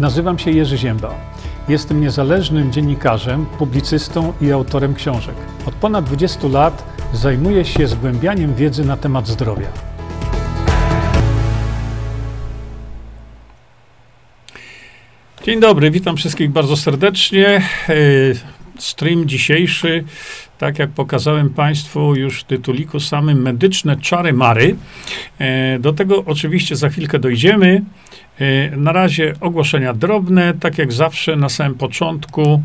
Nazywam się Jerzy Ziemba. Jestem niezależnym dziennikarzem, publicystą i autorem książek. Od ponad 20 lat zajmuję się zgłębianiem wiedzy na temat zdrowia. Dzień dobry, witam wszystkich bardzo serdecznie. E, stream dzisiejszy, tak jak pokazałem Państwu już w tytuliku samym, medyczne czary mary. E, do tego oczywiście za chwilkę dojdziemy. E, na razie ogłoszenia drobne, tak jak zawsze na samym początku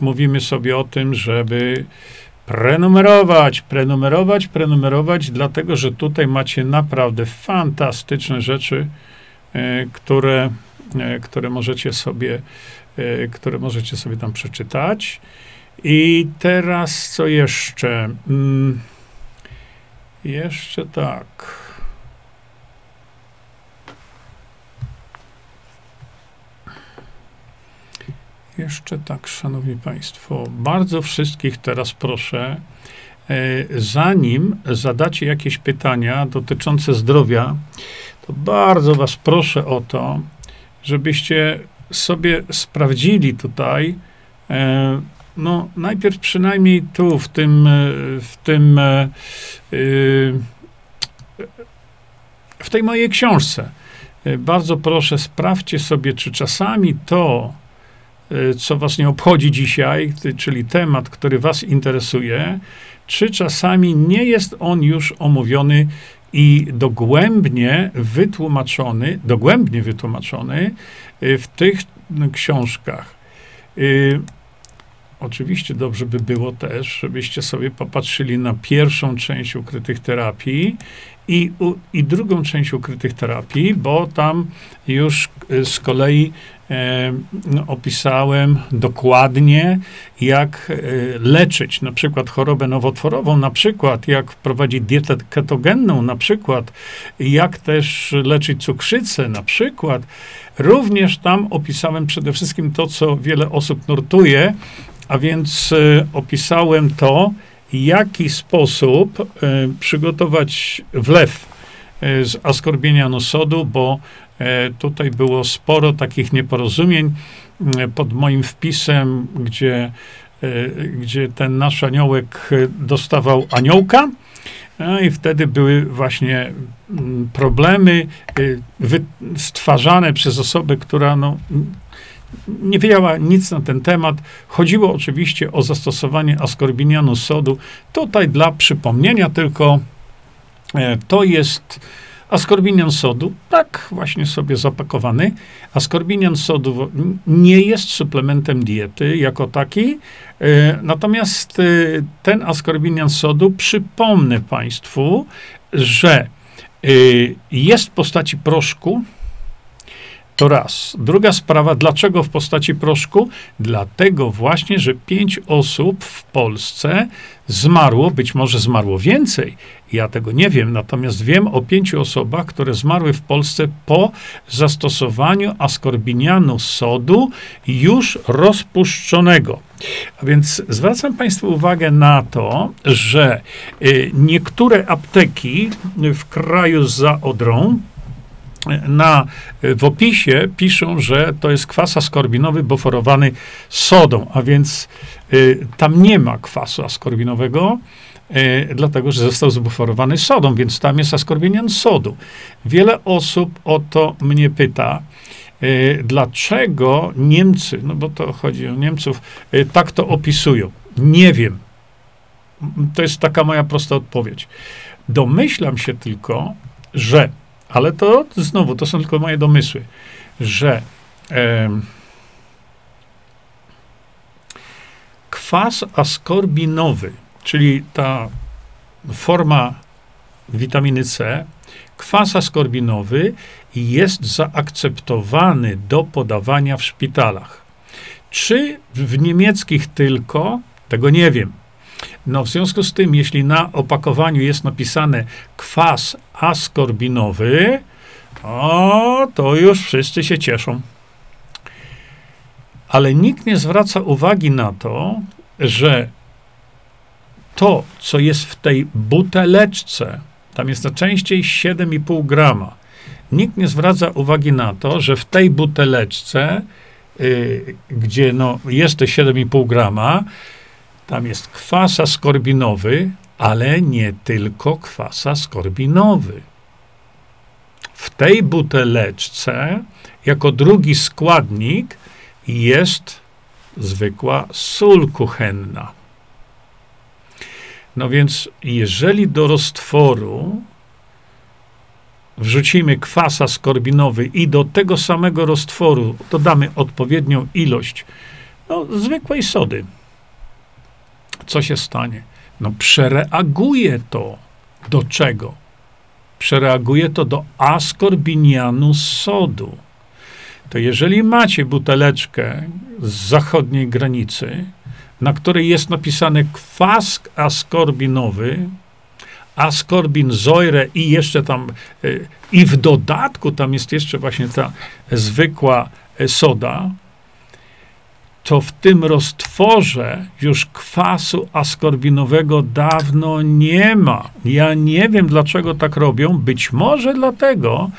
mówimy sobie o tym, żeby prenumerować, prenumerować, prenumerować, dlatego że tutaj macie naprawdę fantastyczne rzeczy, które E, które możecie sobie, które możecie sobie tam przeczytać. I teraz co jeszcze? Mm, jeszcze tak. Jeszcze tak, szanowni państwo, bardzo wszystkich teraz proszę, e, zanim zadacie jakieś pytania dotyczące zdrowia, to bardzo was proszę o to, żebyście sobie sprawdzili tutaj, e, no najpierw przynajmniej tu, w tym, e, w tym, w tej mojej książce. Bardzo proszę, sprawdźcie sobie, czy czasami to, co was nie obchodzi dzisiaj, czyli temat, który was interesuje, czy czasami nie jest on już omówiony i dogłębnie wytłumaczony, dogłębnie wytłumaczony y, w tych książkach. Y, oczywiście dobrze by było też, żebyście sobie popatrzyli na pierwszą część ukrytych terapii i, i drugą część ukrytych terapii, bo tam już y, z kolei opisałem dokładnie, jak e, leczyć na przykład chorobę nowotworową, na przykład jak wprowadzić dietę ketogenną, na przykład jak też leczyć cukrzycę, na przykład. Również tam opisałem przede wszystkim to, co wiele osób nurtuje, a więc e, opisałem to, jaki sposób przygotować wlew z askorbienianu sodu, bo E, tutaj było sporo takich nieporozumień e, pod moim wpisem, gdzie, e, gdzie ten nasz aniołek dostawał aniołka. No i wtedy były właśnie mm, problemy stwarzane przez osobę, która no, nie wiedziała nic na ten temat. Chodziło oczywiście o zastosowanie askorbinianu sodu. Tutaj dla przypomnienia tylko to jest Askorbinian sodu, tak właśnie sobie zapakowany. Askorbinian sodu nie jest suplementem diety jako taki, e, natomiast e, ten askorbinian sodu, przypomnę Państwu, że e, jest w postaci proszku, to raz. Druga sprawa, dlaczego w postaci proszku? Dlatego właśnie, że pięć osób w Polsce zmarło, być może zmarło więcej. Ja tego nie wiem, natomiast wiem o pięciu osobach, które zmarły w Polsce po zastosowaniu askorbinianu sodu już rozpuszczonego. A więc zwracam Państwu uwagę na to, że y, niektóre apteki w kraju za Odrą, na, w opisie piszą, że to jest kwas askorbinowy boforowany sodą, a więc y, tam nie ma kwasu askorbinowego, y, dlatego że został zbuforowany sodą, więc tam jest askorbinian sodu. Wiele osób o to mnie pyta, y, dlaczego Niemcy, no bo to chodzi o Niemców, y, tak to opisują. Nie wiem. To jest taka moja prosta odpowiedź. Domyślam się tylko, że ale to znowu, to są tylko moje domysły, że e, kwas askorbinowy, czyli ta forma witaminy C, kwas askorbinowy jest zaakceptowany do podawania w szpitalach. Czy w niemieckich tylko, tego nie wiem. No, w związku z tym, jeśli na opakowaniu jest napisane kwas askorbinowy, o, to już wszyscy się cieszą. Ale nikt nie zwraca uwagi na to, że to, co jest w tej buteleczce, tam jest najczęściej 7,5 grama, nikt nie zwraca uwagi na to, że w tej buteleczce, y, gdzie no, jest te 7,5 grama, tam jest kwas askorbinowy, ale nie tylko kwas askorbinowy. W tej buteleczce, jako drugi składnik, jest zwykła sól kuchenna. No więc, jeżeli do roztworu wrzucimy kwas askorbinowy i do tego samego roztworu dodamy odpowiednią ilość no, zwykłej sody, co się stanie? No, przereaguje to. Do czego? Przereaguje to do askorbinianu sodu. To jeżeli macie buteleczkę z zachodniej granicy, na której jest napisane kwas askorbinowy, askorbinzoire i jeszcze tam, y, i w dodatku tam jest jeszcze właśnie ta zwykła y, soda, to w tym roztworze już kwasu askorbinowego dawno nie ma. Ja nie wiem, dlaczego tak robią. Być może dlatego,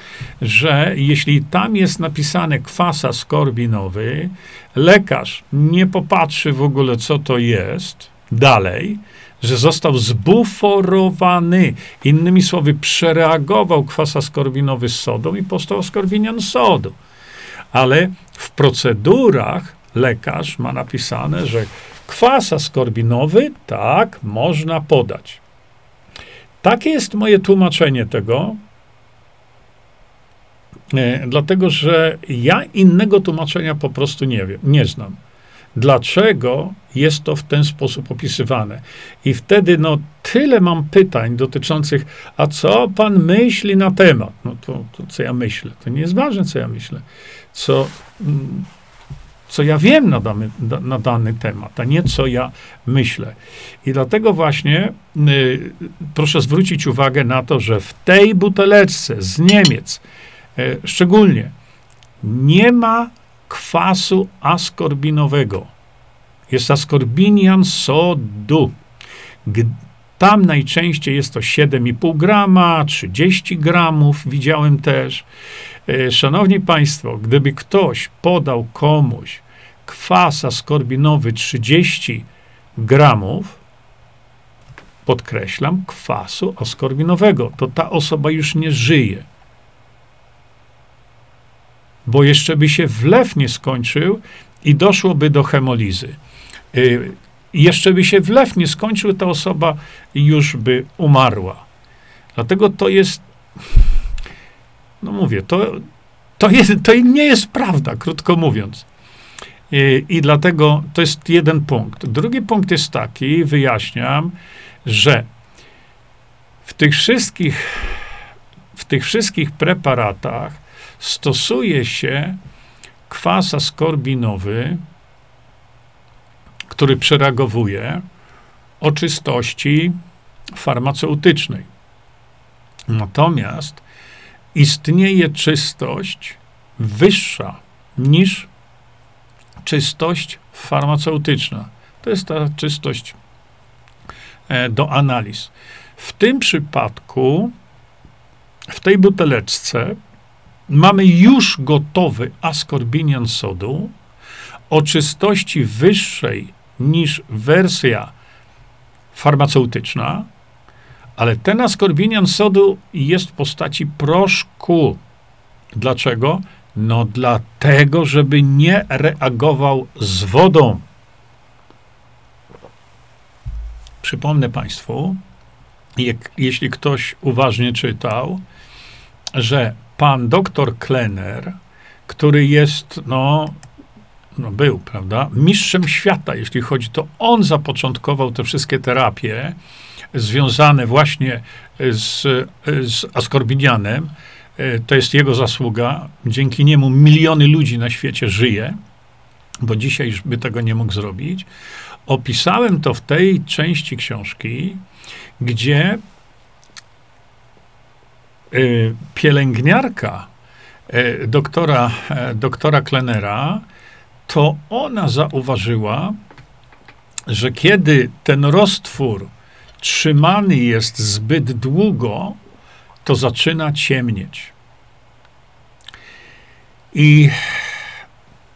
że jeśli tam jest napisane kwas askorbinowy, lekarz nie popatrzy w ogóle, co to jest dalej, że został zbuforowany. Innymi słowy, przereagował kwas askorbinowy z sodą i powstał askorbinian sodu. Ale w procedurach lekarz ma napisane, że kwas askorbinowy, tak, można podać. Takie jest moje tłumaczenie tego, e, dlatego że ja innego tłumaczenia po prostu nie wiem, nie znam. Dlaczego jest to w ten sposób opisywane? I wtedy, no, tyle mam pytań dotyczących, a co pan myśli na temat? No to, to co ja myślę? To nie jest ważne, co ja myślę. Co. Mm, co ja wiem na dany, na dany temat, a nie co ja myślę. I dlatego właśnie y, proszę zwrócić uwagę na to, że w tej buteleczce z Niemiec y, szczególnie nie ma kwasu askorbinowego. Jest askorbinian sodu. Tam najczęściej jest to 7,5 grama, 30 gramów, widziałem też. E, szanowni Państwo, gdyby ktoś podał komuś kwas askorbinowy 30 gramów, podkreślam, kwasu askorbinowego, to ta osoba już nie żyje. Bo jeszcze by się wlew nie skończył i doszłoby do hemolizy. E, jeszcze by się wlew nie skończył, ta osoba już by umarła. Dlatego to jest no mówię, to, to, jest, to nie jest prawda, krótko mówiąc. I, I dlatego to jest jeden punkt. Drugi punkt jest taki, wyjaśniam, że w tych wszystkich, w tych wszystkich preparatach stosuje się kwas askorbinowy, który przereagowuje o czystości farmaceutycznej. Natomiast istnieje czystość wyższa niż czystość farmaceutyczna. To jest ta czystość e, do analiz. W tym przypadku, w tej buteleczce, mamy już gotowy askorbinian sodu o czystości wyższej niż wersja farmaceutyczna, ale ten askorbinian sodu jest w postaci proszku. Dlaczego? No dlatego, żeby nie reagował z wodą. Przypomnę Państwu, jak, jeśli ktoś uważnie czytał, że pan doktor Klenner, który jest, no, no był, prawda, mistrzem świata, jeśli chodzi, to on zapoczątkował te wszystkie terapie, związane właśnie z, z askorbinianem. E, to jest jego zasługa. Dzięki niemu miliony ludzi na świecie żyje, bo dzisiaj już by tego nie mógł zrobić. Opisałem to w tej części książki, gdzie e, pielęgniarka e, doktora, doktora Klenera, to ona zauważyła, że kiedy ten roztwór trzymany jest zbyt długo, to zaczyna ciemnieć. I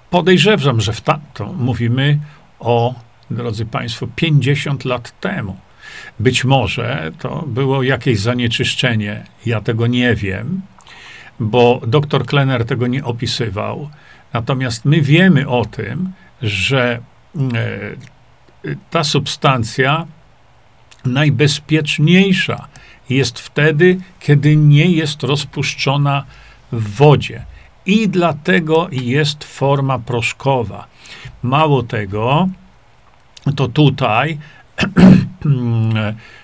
podejrzewam, że w ta, to mówimy o, drodzy Państwo, 50 lat temu. Być może to było jakieś zanieczyszczenie, ja tego nie wiem, bo dr Klenner tego nie opisywał. Natomiast my wiemy o tym, że e, ta substancja najbezpieczniejsza jest wtedy, kiedy nie jest rozpuszczona w wodzie. I dlatego jest forma proszkowa. Mało tego, to tutaj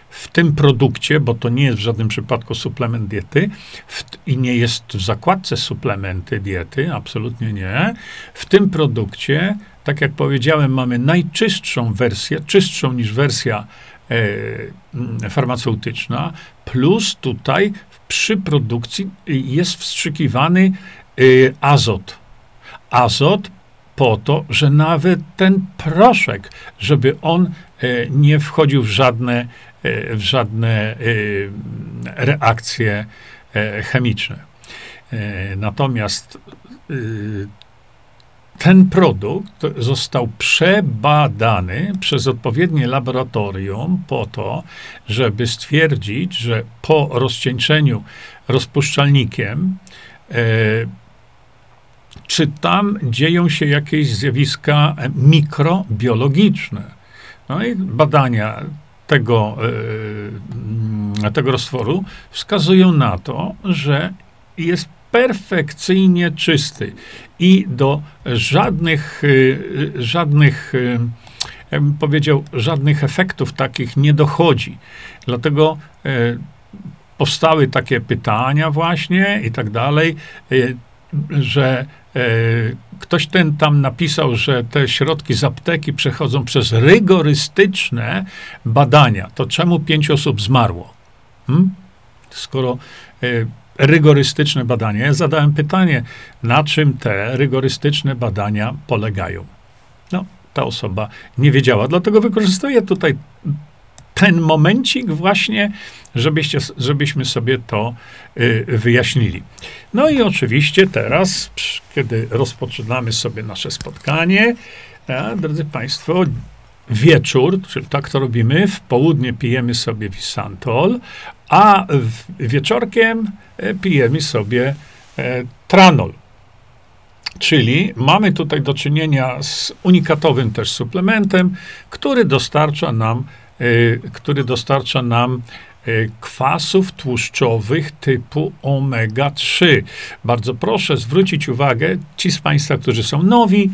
w tym produkcie, bo to nie jest w żadnym przypadku suplement diety w, i nie jest w zakładce suplementy diety, absolutnie nie. W tym produkcie, tak jak powiedziałem, mamy najczystszą wersję, czystszą niż wersja farmaceutyczna, plus tutaj przy produkcji jest wstrzykiwany e, azot. Azot po to, że nawet ten proszek, żeby on e, nie wchodził w żadne, e, w żadne e, reakcje chemiczne. Natomiast ten produkt został przebadany przez odpowiednie laboratorium po to, żeby stwierdzić, że po rozcieńczeniu rozpuszczalnikiem czy tam dzieją się jakieś zjawiska mikrobiologiczne. No i badania tego, e, tego roztworu wskazują na to, że jest perfekcyjnie czysty i do żadnych, e, żadnych e, jakbym powiedział, żadnych efektów takich nie dochodzi. Dlatego powstały takie pytania właśnie i tak dalej, że E, ktoś ten tam napisał, że te środki z apteki przechodzą przez rygorystyczne badania. To czemu pięć osób zmarło? Hmm? Skoro e, rygorystyczne badania. Ja zadałem pytanie, na czym te rygorystyczne badania polegają. No, ta osoba nie wiedziała, dlatego wykorzystuję tutaj ten momencik właśnie, żebyście, żebyśmy sobie to y, wyjaśnili. No i oczywiście teraz, kiedy rozpoczynamy sobie nasze spotkanie, a, drodzy Państwo, wieczór, czyli tak to robimy, w południe pijemy sobie Wisantol, a wieczorkiem e, pijemy sobie e, Tranol. Czyli mamy tutaj do czynienia z unikatowym też suplementem, który dostarcza nam Y, który dostarcza nam kwasów tłuszczowych typu omega-3. Bardzo proszę zwrócić uwagę, ci z Państwa, którzy są nowi,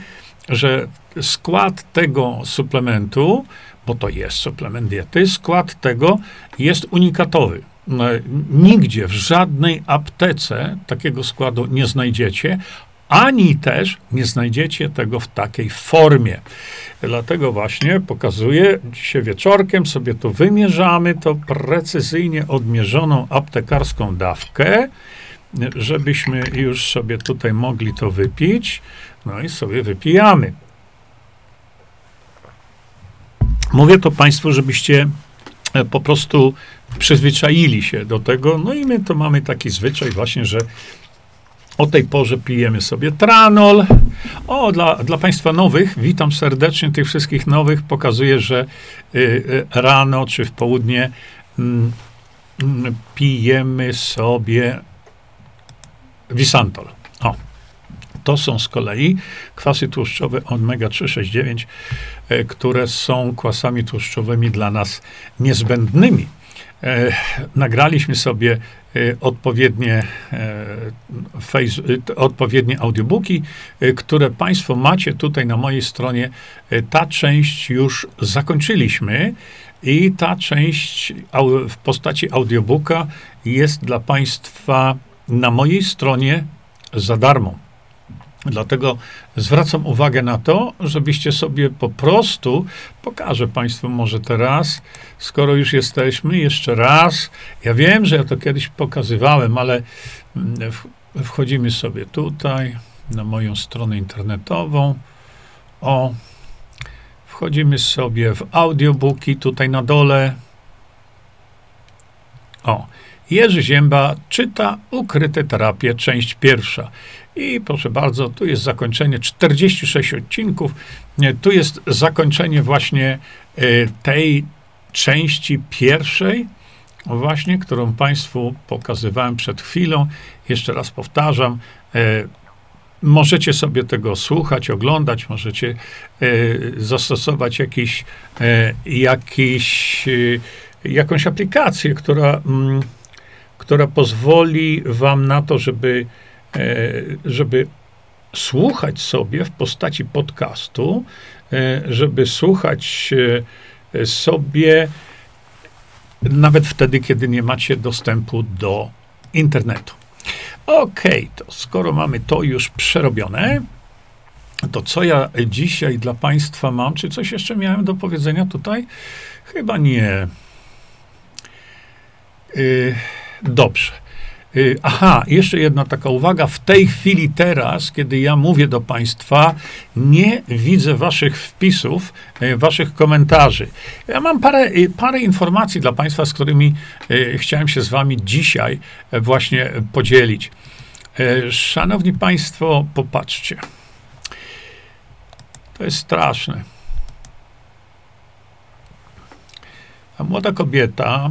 że skład tego suplementu, bo to jest suplement diety, skład tego jest unikatowy. No, nigdzie, w żadnej aptece takiego składu nie znajdziecie, ani też nie znajdziecie tego w takiej formie. Dlatego właśnie pokazuję, dzisiaj wieczorkiem sobie tu wymierzamy to precyzyjnie odmierzoną aptekarską dawkę, żebyśmy już sobie tutaj mogli to wypić. No i sobie wypijamy. Mówię to Państwu, żebyście e, po prostu przyzwyczaili się do tego. No i my to mamy taki zwyczaj właśnie, że o tej porze pijemy sobie tranol. O, dla, dla Państwa nowych, witam serdecznie tych wszystkich nowych. Pokazuję, że y, y, rano czy w południe y, pijemy sobie Visantol. To są z kolei kwasy tłuszczowe omega-369, y, które są kwasami tłuszczowymi dla nas niezbędnymi. E, nagraliśmy sobie e, odpowiednie, e, odpowiednie audiobooki, które Państwo macie tutaj na mojej stronie. Ta część już zakończyliśmy i ta część w postaci audiobooka jest dla Państwa na mojej stronie za darmo. Dlatego zwracam uwagę na to, żebyście sobie po prostu, pokażę Państwu może teraz, skoro już jesteśmy, jeszcze raz. Ja wiem, że ja to kiedyś pokazywałem, ale mm, wchodzimy sobie tutaj na moją stronę internetową. O, wchodzimy sobie w audiobooki tutaj na dole. O, Jerzy Zięba czyta Ukryte terapie, część pierwsza. I proszę bardzo, tu jest zakończenie 46 odcinków. Tu jest zakończenie właśnie e, tej części pierwszej, właśnie, którą Państwu pokazywałem przed chwilą. Jeszcze raz powtarzam, e, możecie sobie tego słuchać, oglądać, możecie e, zastosować jakiś, jakiś, jakąś aplikację, która, mm, która pozwoli Wam na to, żeby E, żeby słuchać sobie w postaci podcastu, e, żeby słuchać e, sobie nawet wtedy, kiedy nie macie dostępu do internetu. OK, to skoro mamy to już przerobione, to co ja dzisiaj dla Państwa mam? Czy coś jeszcze miałem do powiedzenia tutaj? Chyba nie. Yy, dobrze. Y, aha, jeszcze jedna taka uwaga. W tej chwili, teraz, kiedy ja mówię do Państwa, nie widzę Waszych wpisów, y, Waszych komentarzy. Ja mam parę, y, parę informacji dla Państwa, z którymi chciałem się z Wami dzisiaj właśnie podzielić. Szanowni Państwo, popatrzcie. To jest straszne. A młoda kobieta.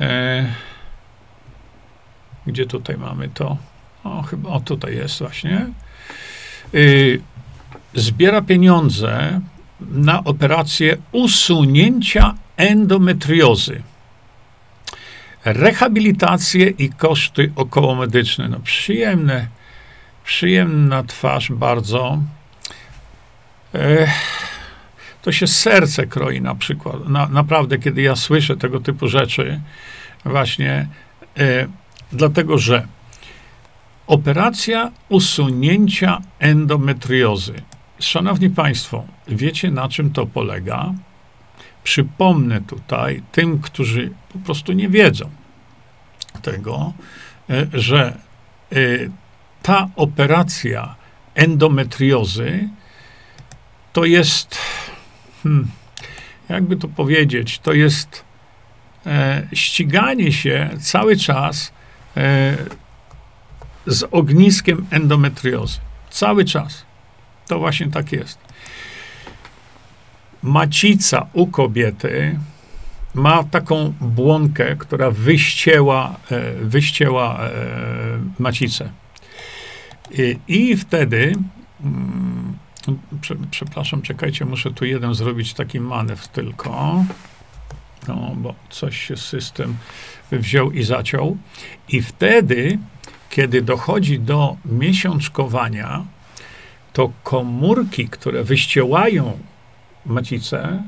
E, gdzie tutaj mamy to? O, chyba, o tutaj jest właśnie. Yy, zbiera pieniądze na operację usunięcia endometriozy. Rehabilitację i koszty okołomedyczne. No przyjemne, przyjemna twarz bardzo. To się serce kroi na przykład. Na, naprawdę, kiedy ja słyszę tego typu rzeczy, właśnie Dlatego, że operacja usunięcia endometriozy. Szanowni Państwo, wiecie na czym to polega? Przypomnę tutaj tym, którzy po prostu nie wiedzą tego, e, że e, ta operacja endometriozy to jest, hmm, jakby to powiedzieć, to jest e, ściganie się cały czas E, z ogniskiem endometriozy. Cały czas. To właśnie tak jest. Macica u kobiety ma taką błonkę, która wyścięła, e, wyścięła e, macicę. I, i wtedy, mm, przepraszam, czekajcie, muszę tu jeden zrobić taki manewr tylko. No, bo coś się system wziął i zaciął. I wtedy, kiedy dochodzi do miesiączkowania, to komórki, które wyściełają macicę,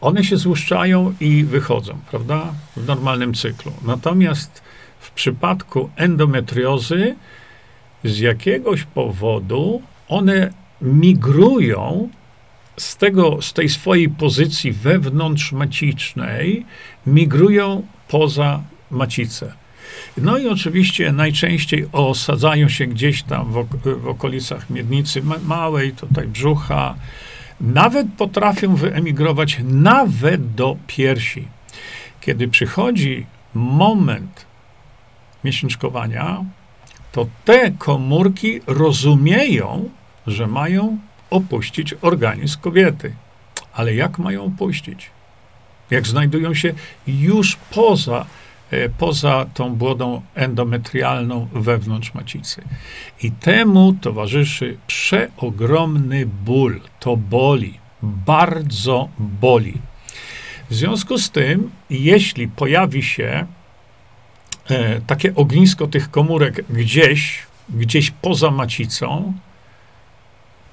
one się złuszczają i wychodzą, prawda? W normalnym cyklu. Natomiast w przypadku endometriozy z jakiegoś powodu one migrują z, tego, z tej swojej pozycji wewnątrzmacicznej migrują poza macicę. No i oczywiście najczęściej osadzają się gdzieś tam w, w okolicach miednicy małej, tutaj brzucha. Nawet potrafią wyemigrować nawet do piersi. Kiedy przychodzi moment miesięczkowania, to te komórki rozumieją, że mają opuścić organizm kobiety. Ale jak mają opuścić? Jak znajdują się już poza, e, poza tą błodą endometrialną wewnątrz macicy. I temu towarzyszy przeogromny ból. To boli, bardzo boli. W związku z tym, jeśli pojawi się e, takie ognisko tych komórek gdzieś, gdzieś poza macicą,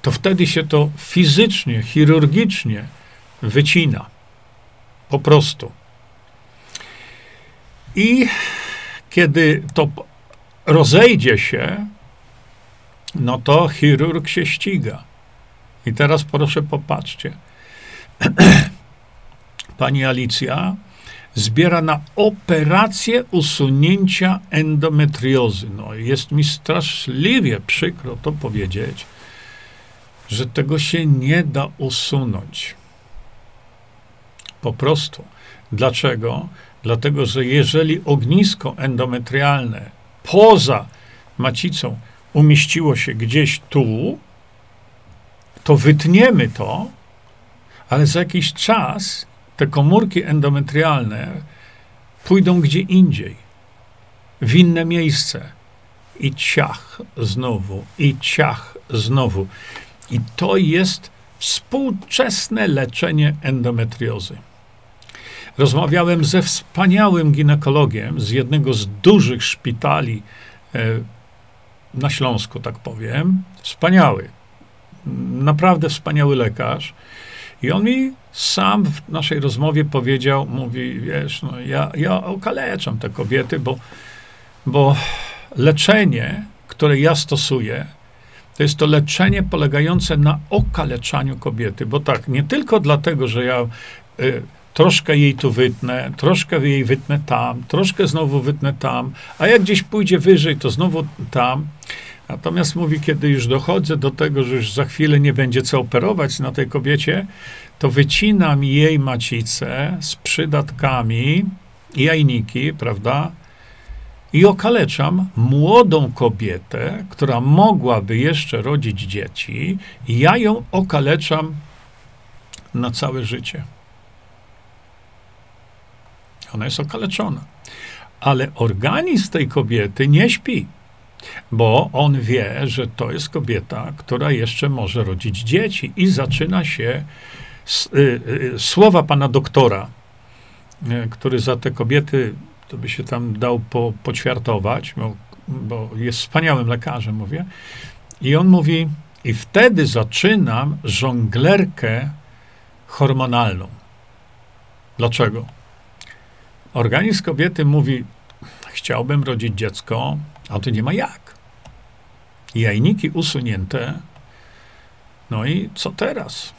to wtedy się to fizycznie, chirurgicznie wycina. Po prostu. I kiedy to rozejdzie się, no to chirurg się ściga. I teraz proszę popatrzcie. Pani Alicja zbiera na operację usunięcia endometriozy. No, jest mi straszliwie przykro to powiedzieć, że tego się nie da usunąć. Po prostu. Dlaczego? Dlatego, że jeżeli ognisko endometrialne poza macicą umieściło się gdzieś tu, to wytniemy to, ale za jakiś czas te komórki endometrialne pójdą gdzie indziej, w inne miejsce. I ciach znowu, i ciach znowu. I to jest współczesne leczenie endometriozy. Rozmawiałem ze wspaniałym ginekologiem z jednego z dużych szpitali e, na Śląsku, tak powiem. Wspaniały. Naprawdę wspaniały lekarz. I on mi sam w naszej rozmowie powiedział, mówi, wiesz, no ja, ja okaleczam te kobiety, bo, bo leczenie, które ja stosuję, to jest to leczenie polegające na okaleczaniu kobiety. Bo tak, nie tylko dlatego, że ja y, troszkę jej tu wytnę, troszkę jej wytnę tam, troszkę znowu wytnę tam, a jak gdzieś pójdzie wyżej, to znowu tam. Natomiast mówi, kiedy już dochodzę do tego, że już za chwilę nie będzie co operować na tej kobiecie, to wycinam jej macicę z przydatkami, jajniki, prawda? I okaleczam młodą kobietę, która mogłaby jeszcze rodzić dzieci, i ja ją okaleczam na całe życie. Ona jest okaleczona. Ale organizm tej kobiety nie śpi, bo on wie, że to jest kobieta, która jeszcze może rodzić dzieci, i zaczyna się y, y, słowa pana doktora, y, który za te kobiety to by się tam dał po, poćwiartować, bo, bo jest wspaniałym lekarzem, mówię. I on mówi, i wtedy zaczynam żonglerkę hormonalną. Dlaczego? Organizm kobiety mówi, chciałbym rodzić dziecko, a to nie ma jak. Jajniki usunięte. No i co teraz?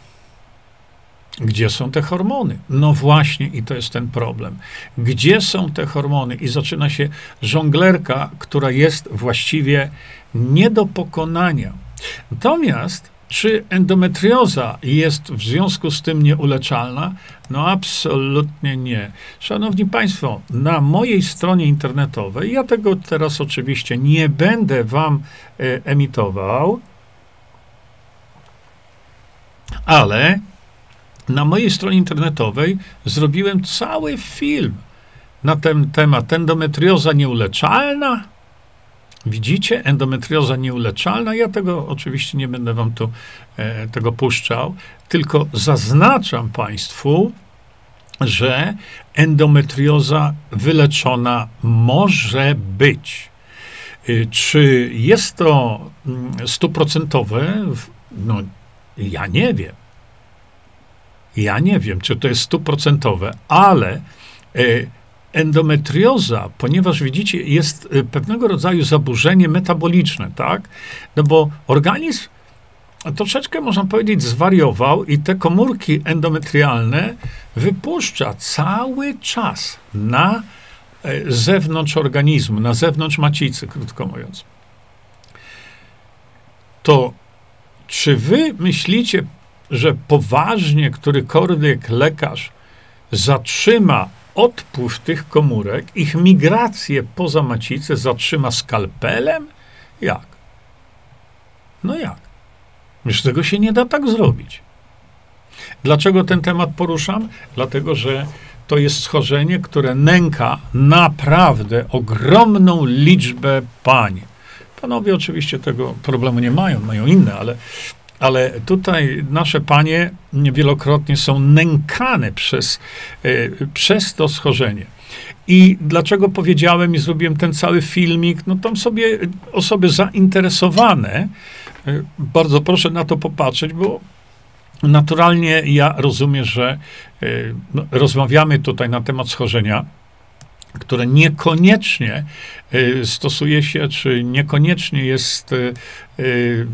Gdzie są te hormony? No właśnie, i to jest ten problem. Gdzie są te hormony? I zaczyna się żonglerka, która jest właściwie nie do pokonania. Natomiast czy endometrioza jest w związku z tym nieuleczalna? No absolutnie nie. Szanowni Państwo, na mojej stronie internetowej, ja tego teraz oczywiście nie będę Wam e, emitował, ale na mojej stronie internetowej zrobiłem cały film na ten temat. Endometrioza nieuleczalna? Widzicie? Endometrioza nieuleczalna. Ja tego oczywiście nie będę wam tu e, tego puszczał, tylko zaznaczam państwu, że endometrioza wyleczona może być. E, czy jest to mm, stuprocentowe? No, ja nie wiem. Ja nie wiem, czy to jest stuprocentowe, ale e, endometrioza, ponieważ widzicie, jest e, pewnego rodzaju zaburzenie metaboliczne, tak? No bo organizm troszeczkę, można powiedzieć, zwariował i te komórki endometrialne wypuszcza cały czas na e, zewnątrz organizmu, na zewnątrz macicy, krótko mówiąc. To czy wy myślicie, że poważnie którykolwiek lekarz zatrzyma odpływ tych komórek, ich migrację poza macicę zatrzyma skalpelem? Jak? No jak? Już tego się nie da tak zrobić. Dlaczego ten temat poruszam? Dlatego, że to jest schorzenie, które nęka naprawdę ogromną liczbę pań. Panowie oczywiście tego problemu nie mają, mają inne, ale ale tutaj nasze panie wielokrotnie są nękane przez, e, przez to schorzenie. I dlaczego powiedziałem i zrobiłem ten cały filmik? No tam sobie osoby zainteresowane, e, bardzo proszę na to popatrzeć, bo naturalnie ja rozumiem, że e, no, rozmawiamy tutaj na temat schorzenia które niekoniecznie y, stosuje się, czy niekoniecznie jest y, y,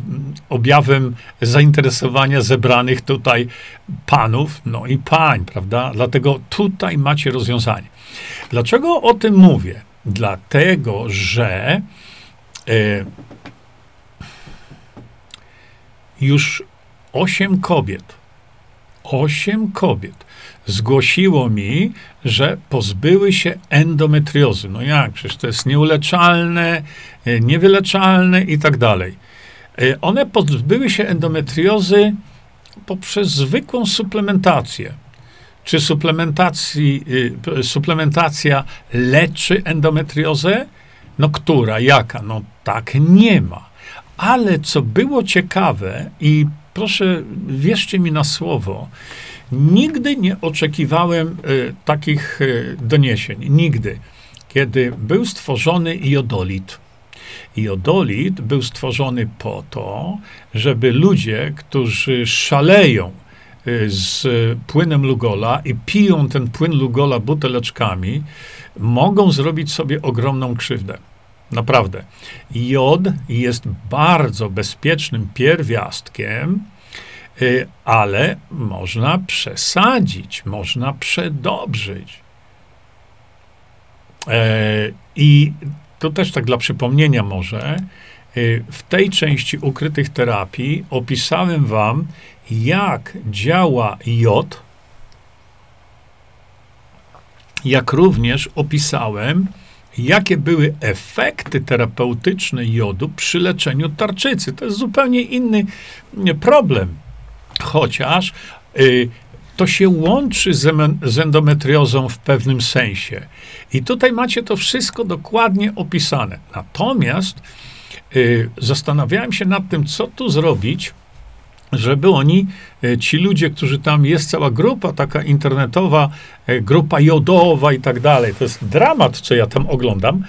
objawem zainteresowania zebranych tutaj panów, no i pań, prawda? Dlatego tutaj macie rozwiązanie. Dlaczego o tym mówię? Dlatego, że już osiem kobiet osiem kobiet zgłosiło mi, że pozbyły się endometriozy. No jak, przecież to jest nieuleczalne, e, niewyleczalne i tak dalej. E, one pozbyły się endometriozy poprzez zwykłą suplementację. Czy suplementacji, y, suplementacja leczy endometriozę? No która, jaka? No tak nie ma. Ale co było ciekawe i proszę, wierzcie mi na słowo, nigdy nie oczekiwałem y, takich y, doniesień. Nigdy. Kiedy był stworzony jodolit. Jodolit był stworzony po to, żeby ludzie, którzy szaleją y, z płynem Lugola i piją ten płyn Lugola buteleczkami, mogą zrobić sobie ogromną krzywdę. Naprawdę. Jod jest bardzo bezpiecznym pierwiastkiem, ale można przesadzić, można przedobrzyć. E, I to też tak dla przypomnienia może, y, w tej części ukrytych terapii opisałem wam, jak działa jod, jak również opisałem, jakie były efekty terapeutyczne jodu przy leczeniu tarczycy. To jest zupełnie inny problem. Chociaż y, to się łączy z, z endometriozą w pewnym sensie. I tutaj macie to wszystko dokładnie opisane. Natomiast y, zastanawiałem się nad tym, co tu zrobić, żeby oni, y, ci ludzie, którzy tam jest cała grupa taka internetowa, y, grupa jodowa i tak dalej, to jest dramat, co ja tam oglądam.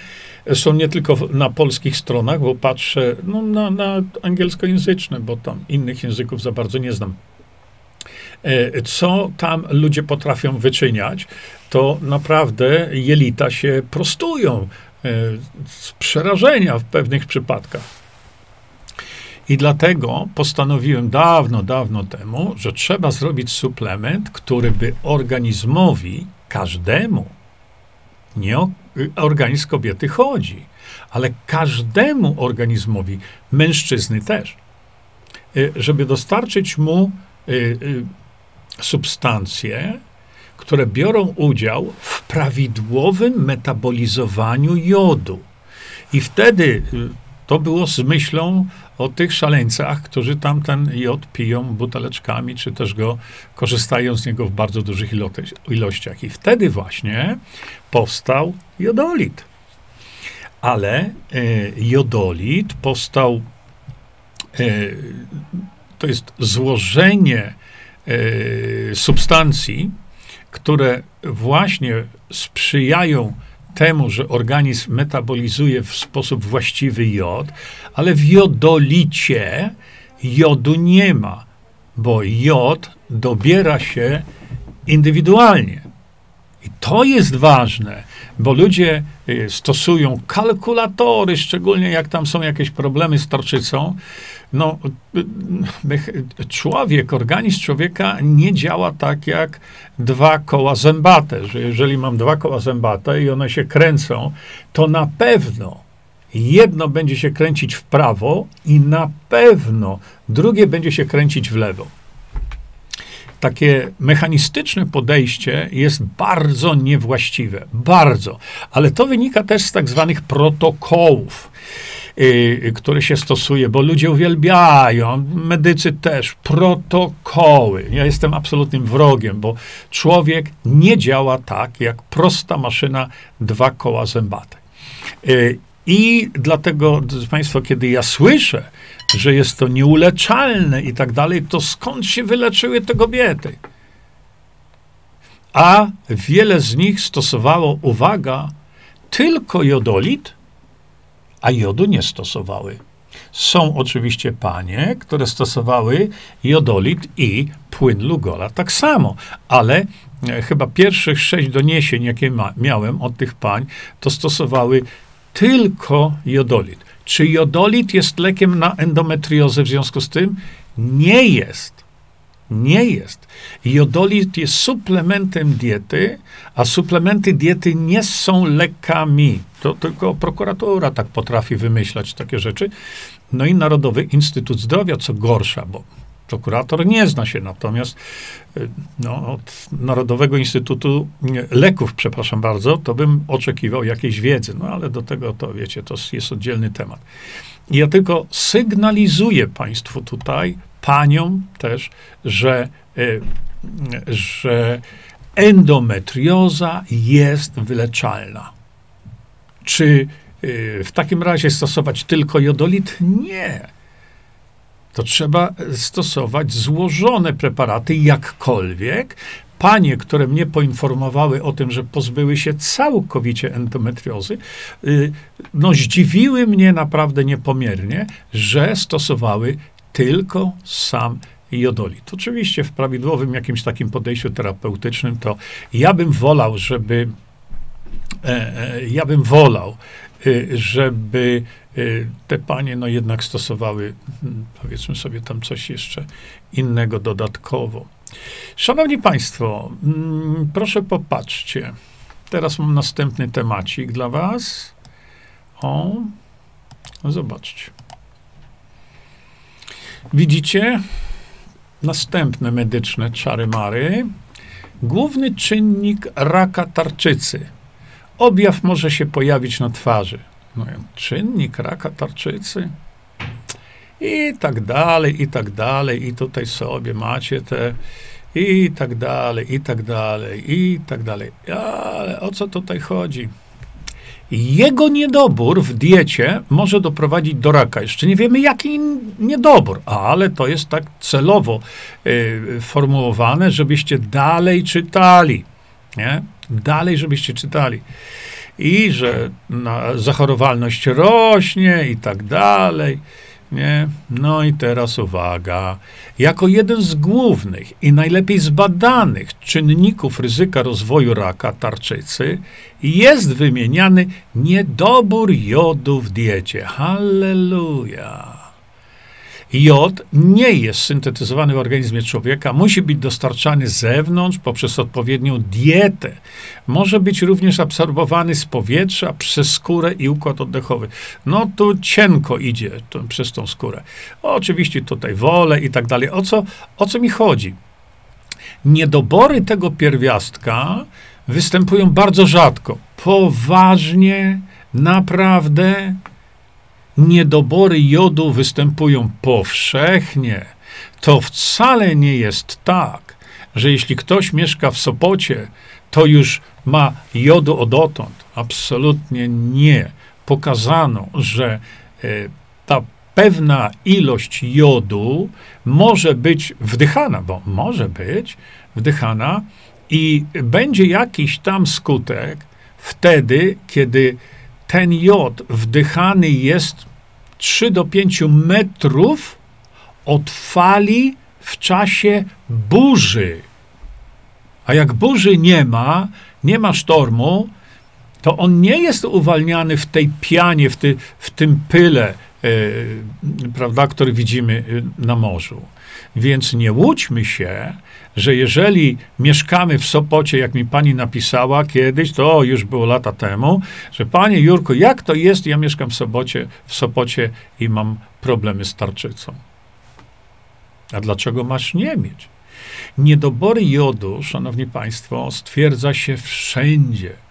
Są nie tylko na polskich stronach, bo patrzę no, na, na angielskojęzyczne, bo tam innych języków za bardzo nie znam. E, co tam ludzie potrafią wyczyniać, to naprawdę jelita się prostują e, z przerażenia w pewnych przypadkach. I dlatego postanowiłem dawno, dawno temu, że trzeba zrobić suplement, który by organizmowi, każdemu, nie organizm kobiety chodzi, ale każdemu organizmowi, mężczyzny też, e, żeby dostarczyć mu substancje, które biorą udział w prawidłowym metabolizowaniu jodu. I wtedy y, to było z myślą o tych szaleńcach, którzy tam ten jod piją buteleczkami, czy też go korzystają z niego w bardzo dużych ilościach. I wtedy właśnie powstał jodolit. Ale y, jodolit powstał, y, to jest złożenie E, substancji, które właśnie sprzyjają temu, że organizm metabolizuje w sposób właściwy jod, ale w jodolicie jodu nie ma, bo jod dobiera się indywidualnie. I to jest ważne, bo ludzie e, stosują kalkulatory, szczególnie jak tam są jakieś problemy z tarczycą, no, człowiek, organizm człowieka nie działa tak jak dwa koła zębate, że jeżeli mam dwa koła zębate i one się kręcą, to na pewno jedno będzie się kręcić w prawo i na pewno drugie będzie się kręcić w lewo. Takie mechanistyczne podejście jest bardzo niewłaściwe, bardzo, ale to wynika też z tak zwanych protokołów. Y, który się stosuje, bo ludzie uwielbiają, medycy też, protokoły. Ja jestem absolutnym wrogiem, bo człowiek nie działa tak, jak prosta maszyna dwa koła zębate. Y, I dlatego, drodzy Państwo, kiedy ja słyszę, że jest to nieuleczalne i tak dalej, to skąd się wyleczyły te kobiety? A wiele z nich stosowało, uwaga, tylko jodolit a jodu nie stosowały. Są oczywiście panie, które stosowały jodolit i płyn Lugola tak samo, ale e, chyba pierwszych sześć doniesień, jakie ma, miałem od tych pań, to stosowały tylko jodolit. Czy jodolit jest lekiem na endometriozę w związku z tym? Nie jest. Nie jest. Jodolit jest suplementem diety, a suplementy diety nie są lekami. To tylko prokuratura tak potrafi wymyślać takie rzeczy. No i Narodowy Instytut Zdrowia, co gorsza, bo Prokurator nie zna się natomiast y, no, od Narodowego Instytutu Leków, przepraszam bardzo, to bym oczekiwał jakiejś wiedzy. No ale do tego to wiecie, to jest oddzielny temat. Ja tylko sygnalizuję Państwu tutaj, paniom też, że, y, że endometrioza jest wyleczalna. Czy y, w takim razie stosować tylko jodolit? Nie. To trzeba stosować złożone preparaty, jakkolwiek. Panie, które mnie poinformowały o tym, że pozbyły się całkowicie endometriozy, y, no zdziwiły mnie naprawdę niepomiernie, że stosowały tylko sam jodolit. Oczywiście w prawidłowym jakimś takim podejściu terapeutycznym to ja bym wolał, żeby e, e, ja bym wolał, y, żeby y, te panie no jednak stosowały, hmm, powiedzmy sobie tam coś jeszcze innego dodatkowo. Szanowni Państwo, mm, proszę popatrzcie. Teraz mam następny temacik dla Was. O, zobaczcie. Widzicie? Następne medyczne czary-mary. Główny czynnik raka tarczycy. Objaw może się pojawić na twarzy. No, czynnik raka tarczycy. I tak dalej, i tak dalej. I tutaj sobie macie te i tak dalej, i tak dalej, i tak dalej. Ale o co tutaj chodzi? Jego niedobór w diecie może doprowadzić do raka. Jeszcze nie wiemy, jaki niedobór, ale to jest tak celowo y, formułowane, żebyście dalej czytali. Nie? Dalej, żebyście czytali. I że na, zachorowalność rośnie i tak dalej. Nie? No i teraz uwaga. Jako jeden z głównych i najlepiej zbadanych czynników ryzyka rozwoju raka tarczycy jest wymieniany niedobór jodu w diecie. Halleluja. Jod nie jest syntetyzowany w organizmie człowieka, musi być dostarczany z zewnątrz poprzez odpowiednią dietę. Może być również absorbowany z powietrza przez skórę i układ oddechowy. No tu cienko idzie to, przez tą skórę. Oczywiście tutaj wolę i tak dalej. O co, o co mi chodzi? Niedobory tego pierwiastka występują bardzo rzadko. Poważnie, naprawdę niedobory jodu występują powszechnie, to wcale nie jest tak, że jeśli ktoś mieszka w Sopocie, to już ma jodu odotąd. Absolutnie nie. Pokazano, że e, ta pewna ilość jodu może być wdychana, bo może być wdychana i będzie jakiś tam skutek wtedy, kiedy ten jod wdychany jest 3 do 5 metrów od fali w czasie burzy. A jak burzy nie ma, nie ma sztormu, to on nie jest uwalniany w tej pianie, w, ty, w tym pyle, prawda, który widzimy e, na morzu. Więc nie łudźmy się, że jeżeli mieszkamy w Sopocie, jak mi pani napisała kiedyś, to już było lata temu, że panie Jurko, jak to jest, ja mieszkam w Sopocie, w Sopocie i mam problemy z tarczycą. A dlaczego masz nie mieć? Niedobory jodu, szanowni państwo, stwierdza się wszędzie.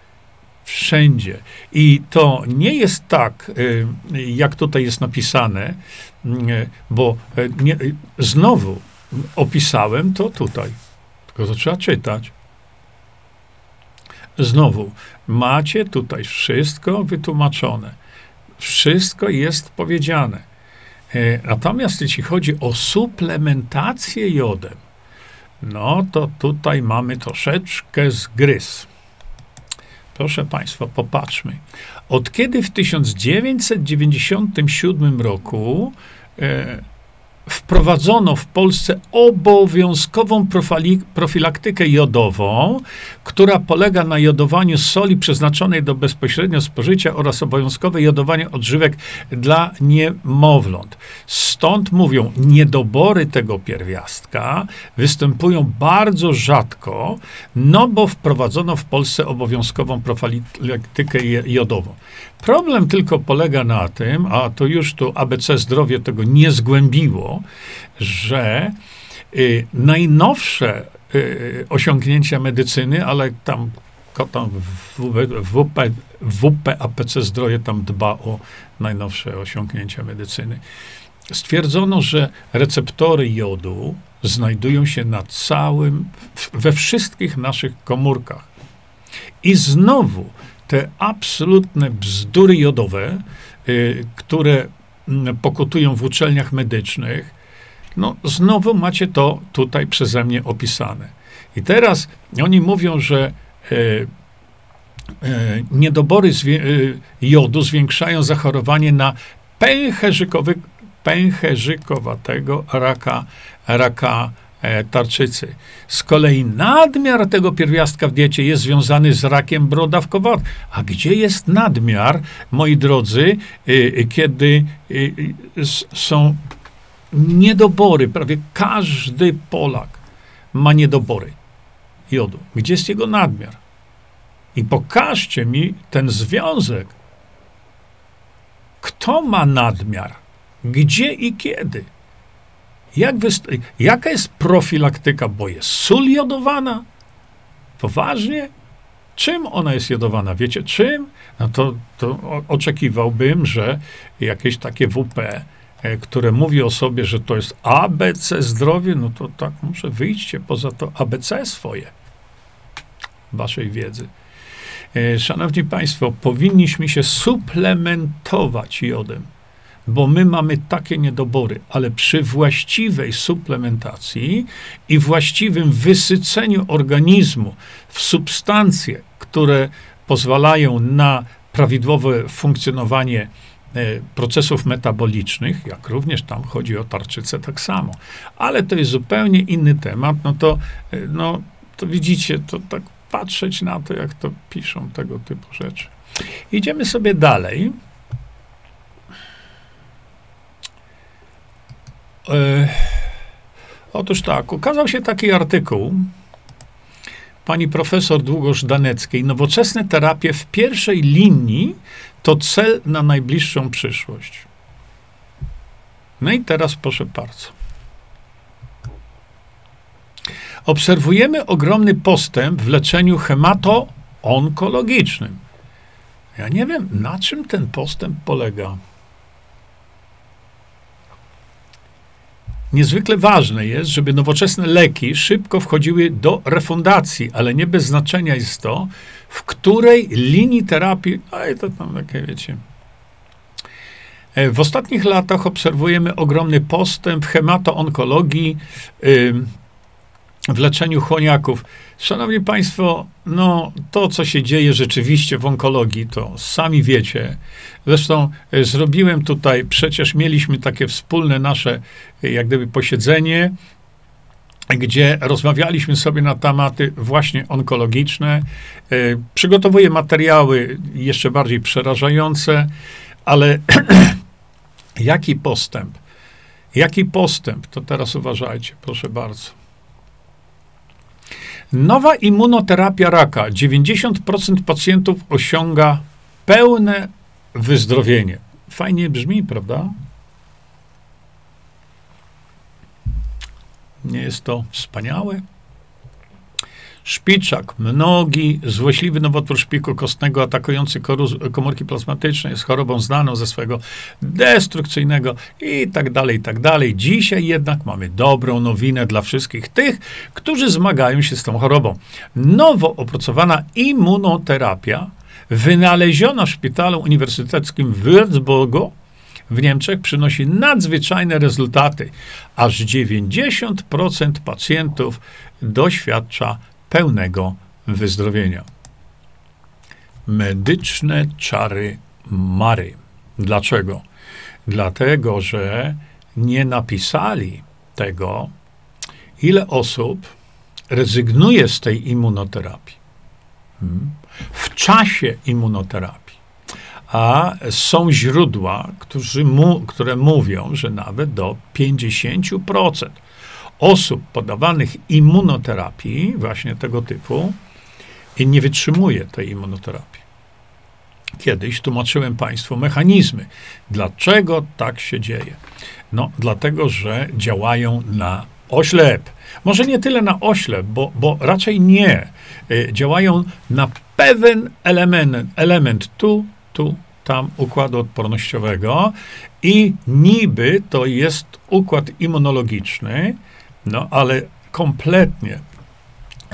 Wszędzie. I to nie jest tak, y, jak tutaj jest napisane, y, bo y, nie, znowu opisałem to tutaj. Tylko to trzeba czytać. Znowu, macie tutaj wszystko wytłumaczone. Wszystko jest powiedziane. Natomiast jeśli chodzi o suplementację jodem, no to tutaj mamy troszeczkę zgryz. Proszę Państwa, popatrzmy. Od kiedy w 1997 roku e, wprowadzono w Polsce obowiązkową profilaktykę jodową, która polega na jodowaniu soli przeznaczonej do bezpośrednio spożycia oraz obowiązkowe jodowanie odżywek dla niemowląt. Stąd mówią, niedobory tego pierwiastka występują bardzo rzadko, no bo wprowadzono w Polsce obowiązkową profilaktykę jodową. Problem tylko polega na tym, a to już tu ABC Zdrowie tego nie zgłębiło, że y, najnowsze y, osiągnięcia medycyny, ale tam, tam WP, WPAPC Zdroje tam dba o najnowsze osiągnięcia medycyny. Stwierdzono, że receptory jodu znajdują się na całym, we wszystkich naszych komórkach. I znowu te absolutne bzdury jodowe, y, które mm, pokutują w uczelniach medycznych, no znowu macie to tutaj przeze mnie opisane. I teraz oni mówią, że y, y, niedobory jodu zwiększają zachorowanie na pęcherzykowy, pęcherzykowatego raka, raka E, tarczycy. Z kolei nadmiar tego pierwiastka w diecie jest związany z rakiem brodawkowatym. A gdzie jest nadmiar, moi drodzy, kiedy są niedobory? Prawie każdy Polak ma niedobory jodu. Gdzie jest jego nadmiar? I pokażcie mi ten związek. Kto ma nadmiar? Gdzie i kiedy? Jak jaka jest profilaktyka, bo jest sól jodowana? Poważnie? Czym ona jest jodowana? Wiecie czym? No to, to oczekiwałbym, że jakieś takie WP, które mówi o sobie, że to jest ABC zdrowie, no to tak muszę wyjście poza to ABC swoje waszej wiedzy. E, szanowni Państwo, powinniśmy się suplementować jodem bo my mamy takie niedobory, ale przy właściwej suplementacji i właściwym wysyceniu organizmu w substancje, które pozwalają na prawidłowe funkcjonowanie e, procesów metabolicznych, jak również tam chodzi o tarczycę tak samo. Ale to jest zupełnie inny temat, no to, e, no, to widzicie, to tak patrzeć na to, jak to piszą tego typu rzeczy. Idziemy sobie dalej. E, otóż tak, ukazał się taki artykuł pani profesor Długosz Daneckiej. Nowoczesne terapie w pierwszej linii to cel na najbliższą przyszłość. No i teraz proszę bardzo. Obserwujemy ogromny postęp w leczeniu hemato-onkologicznym. Ja nie wiem, na czym ten postęp polega. Niezwykle ważne jest, żeby nowoczesne leki szybko wchodziły do refundacji, ale nie bez znaczenia jest to, w której linii terapii, no i to tam takie, wiecie. E, w ostatnich latach obserwujemy ogromny postęp w hemato-onkologii, w leczeniu chłoniaków. Szanowni Państwo, no to, co się dzieje rzeczywiście w onkologii, to sami wiecie. Zresztą e, zrobiłem tutaj, przecież mieliśmy takie wspólne nasze, e, jak gdyby, posiedzenie, gdzie rozmawialiśmy sobie na tematy właśnie onkologiczne. E, przygotowuję materiały jeszcze bardziej przerażające, ale jaki postęp? Jaki postęp? To teraz uważajcie, proszę bardzo. Nowa immunoterapia raka. 90% pacjentów osiąga pełne wyzdrowienie. Fajnie brzmi, prawda? Nie jest to wspaniałe? Szpiczak, mnogi, złośliwy nowotwór szpiku kostnego atakujący komórki plazmatyczne jest chorobą znaną ze swojego destrukcyjnego i tak dalej, i tak dalej. Dzisiaj jednak mamy dobrą nowinę dla wszystkich tych, którzy zmagają się z tą chorobą. Nowo opracowana immunoterapia wynaleziona w szpitalu uniwersyteckim w Würzburgu w Niemczech przynosi nadzwyczajne rezultaty. Aż 90% pacjentów doświadcza pełnego wyzdrowienia. Medyczne czary Mary. Dlaczego? Dlatego, że nie napisali tego, ile osób rezygnuje z tej immunoterapii hmm? w czasie immunoterapii. A są źródła, mu, które mówią, że nawet do 50% osób podawanych immunoterapii, właśnie tego typu, nie wytrzymuje tej immunoterapii. kiedyś tłumaczyłem Państwu mechanizmy. Dlaczego tak się dzieje? No, dlatego, że działają na oślep. Może nie tyle na oślep, bo, bo raczej nie. Y, działają na pewien element, element tu, tu, tam układu odpornościowego i niby to jest układ immunologiczny, no ale kompletnie,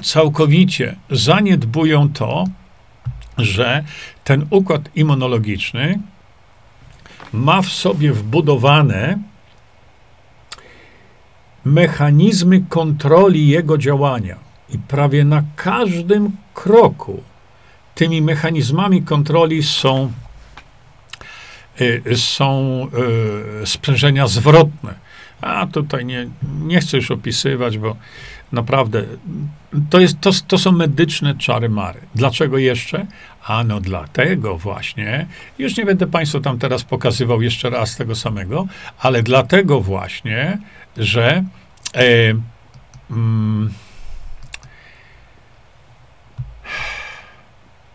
całkowicie zaniedbują to, że ten układ immunologiczny ma w sobie wbudowane mechanizmy kontroli jego działania. I prawie na każdym kroku tymi mechanizmami kontroli są, y, są y, sprzężenia zwrotne. A tutaj nie, nie chcę już opisywać, bo naprawdę to, jest, to, to są medyczne czary mary. Dlaczego jeszcze? Ano dlatego właśnie, już nie będę Państwu tam teraz pokazywał jeszcze raz tego samego, ale dlatego właśnie, że e, mm,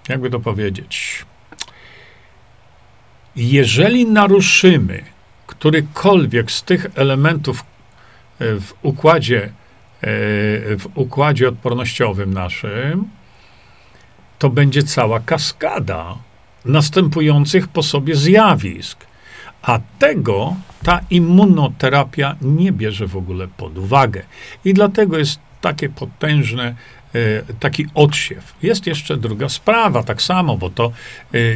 jakby to powiedzieć, jeżeli naruszymy którykolwiek z tych elementów e, w układzie, e, w układzie odpornościowym naszym, to będzie cała kaskada następujących po sobie zjawisk. A tego ta immunoterapia nie bierze w ogóle pod uwagę. I dlatego jest takie potężne, e, taki odsiew. Jest jeszcze druga sprawa, tak samo, bo to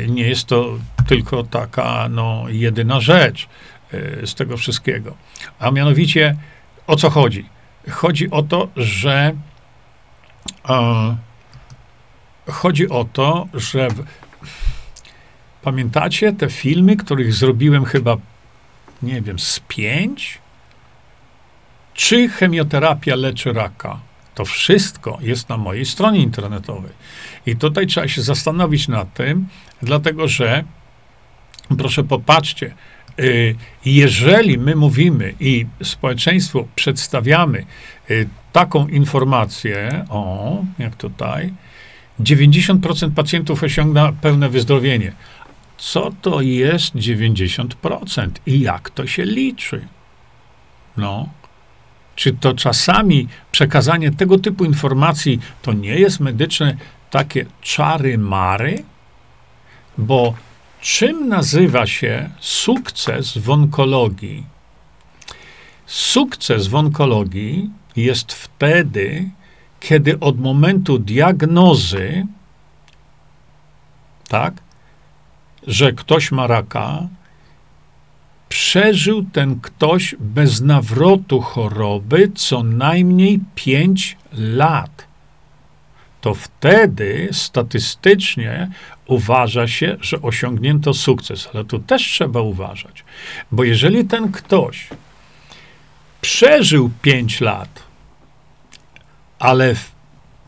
nie jest to tylko taka no, jedyna rzecz. Y, z tego wszystkiego. A mianowicie o co chodzi? Chodzi o to, że e, chodzi o to, że w, pamiętacie te filmy, których zrobiłem chyba, nie wiem, z pięć? Czy chemioterapia leczy raka? To wszystko jest na mojej stronie internetowej. I tutaj trzeba się zastanowić nad tym, dlatego że, proszę popatrzcie, jeżeli my mówimy i społeczeństwu przedstawiamy y, taką informację, o, jak tutaj, 90% pacjentów osiąga pełne wyzdrowienie. Co to jest 90% i jak to się liczy? No. Czy to czasami przekazanie tego typu informacji to nie jest medyczne takie czary-mary? Bo Czym nazywa się sukces w onkologii? Sukces w onkologii jest wtedy, kiedy od momentu diagnozy, tak, że ktoś ma raka, przeżył ten ktoś bez nawrotu choroby co najmniej 5 lat to wtedy statystycznie uważa się, że osiągnięto sukces. Ale tu też trzeba uważać, bo jeżeli ten ktoś przeżył 5 lat, ale w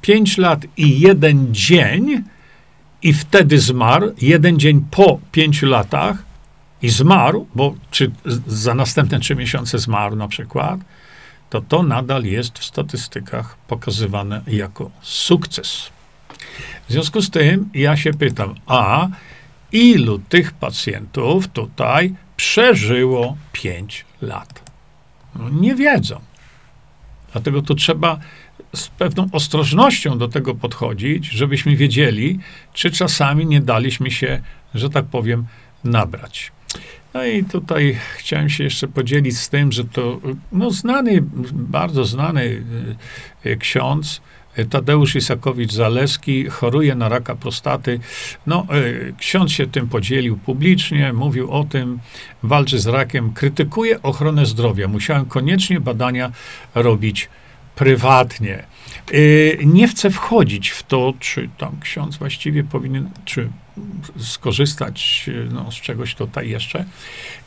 5 lat i jeden dzień, i wtedy zmarł, jeden dzień po 5 latach, i zmarł, bo czy za następne trzy miesiące zmarł na przykład, to to nadal jest w statystykach pokazywane jako sukces. W związku z tym ja się pytam, a ilu tych pacjentów tutaj przeżyło 5 lat? No, nie wiedzą. Dlatego tu trzeba z pewną ostrożnością do tego podchodzić, żebyśmy wiedzieli, czy czasami nie daliśmy się, że tak powiem, nabrać. No i tutaj chciałem się jeszcze podzielić z tym, że to no, znany, bardzo znany e, ksiądz, e, Tadeusz Isakowicz-Zaleski choruje na raka prostaty. No, e, ksiądz się tym podzielił publicznie, mówił o tym, walczy z rakiem, krytykuje ochronę zdrowia. Musiałem koniecznie badania robić prywatnie. Nie chcę wchodzić w to, czy tam ksiądz właściwie powinien, czy skorzystać no, z czegoś tutaj jeszcze,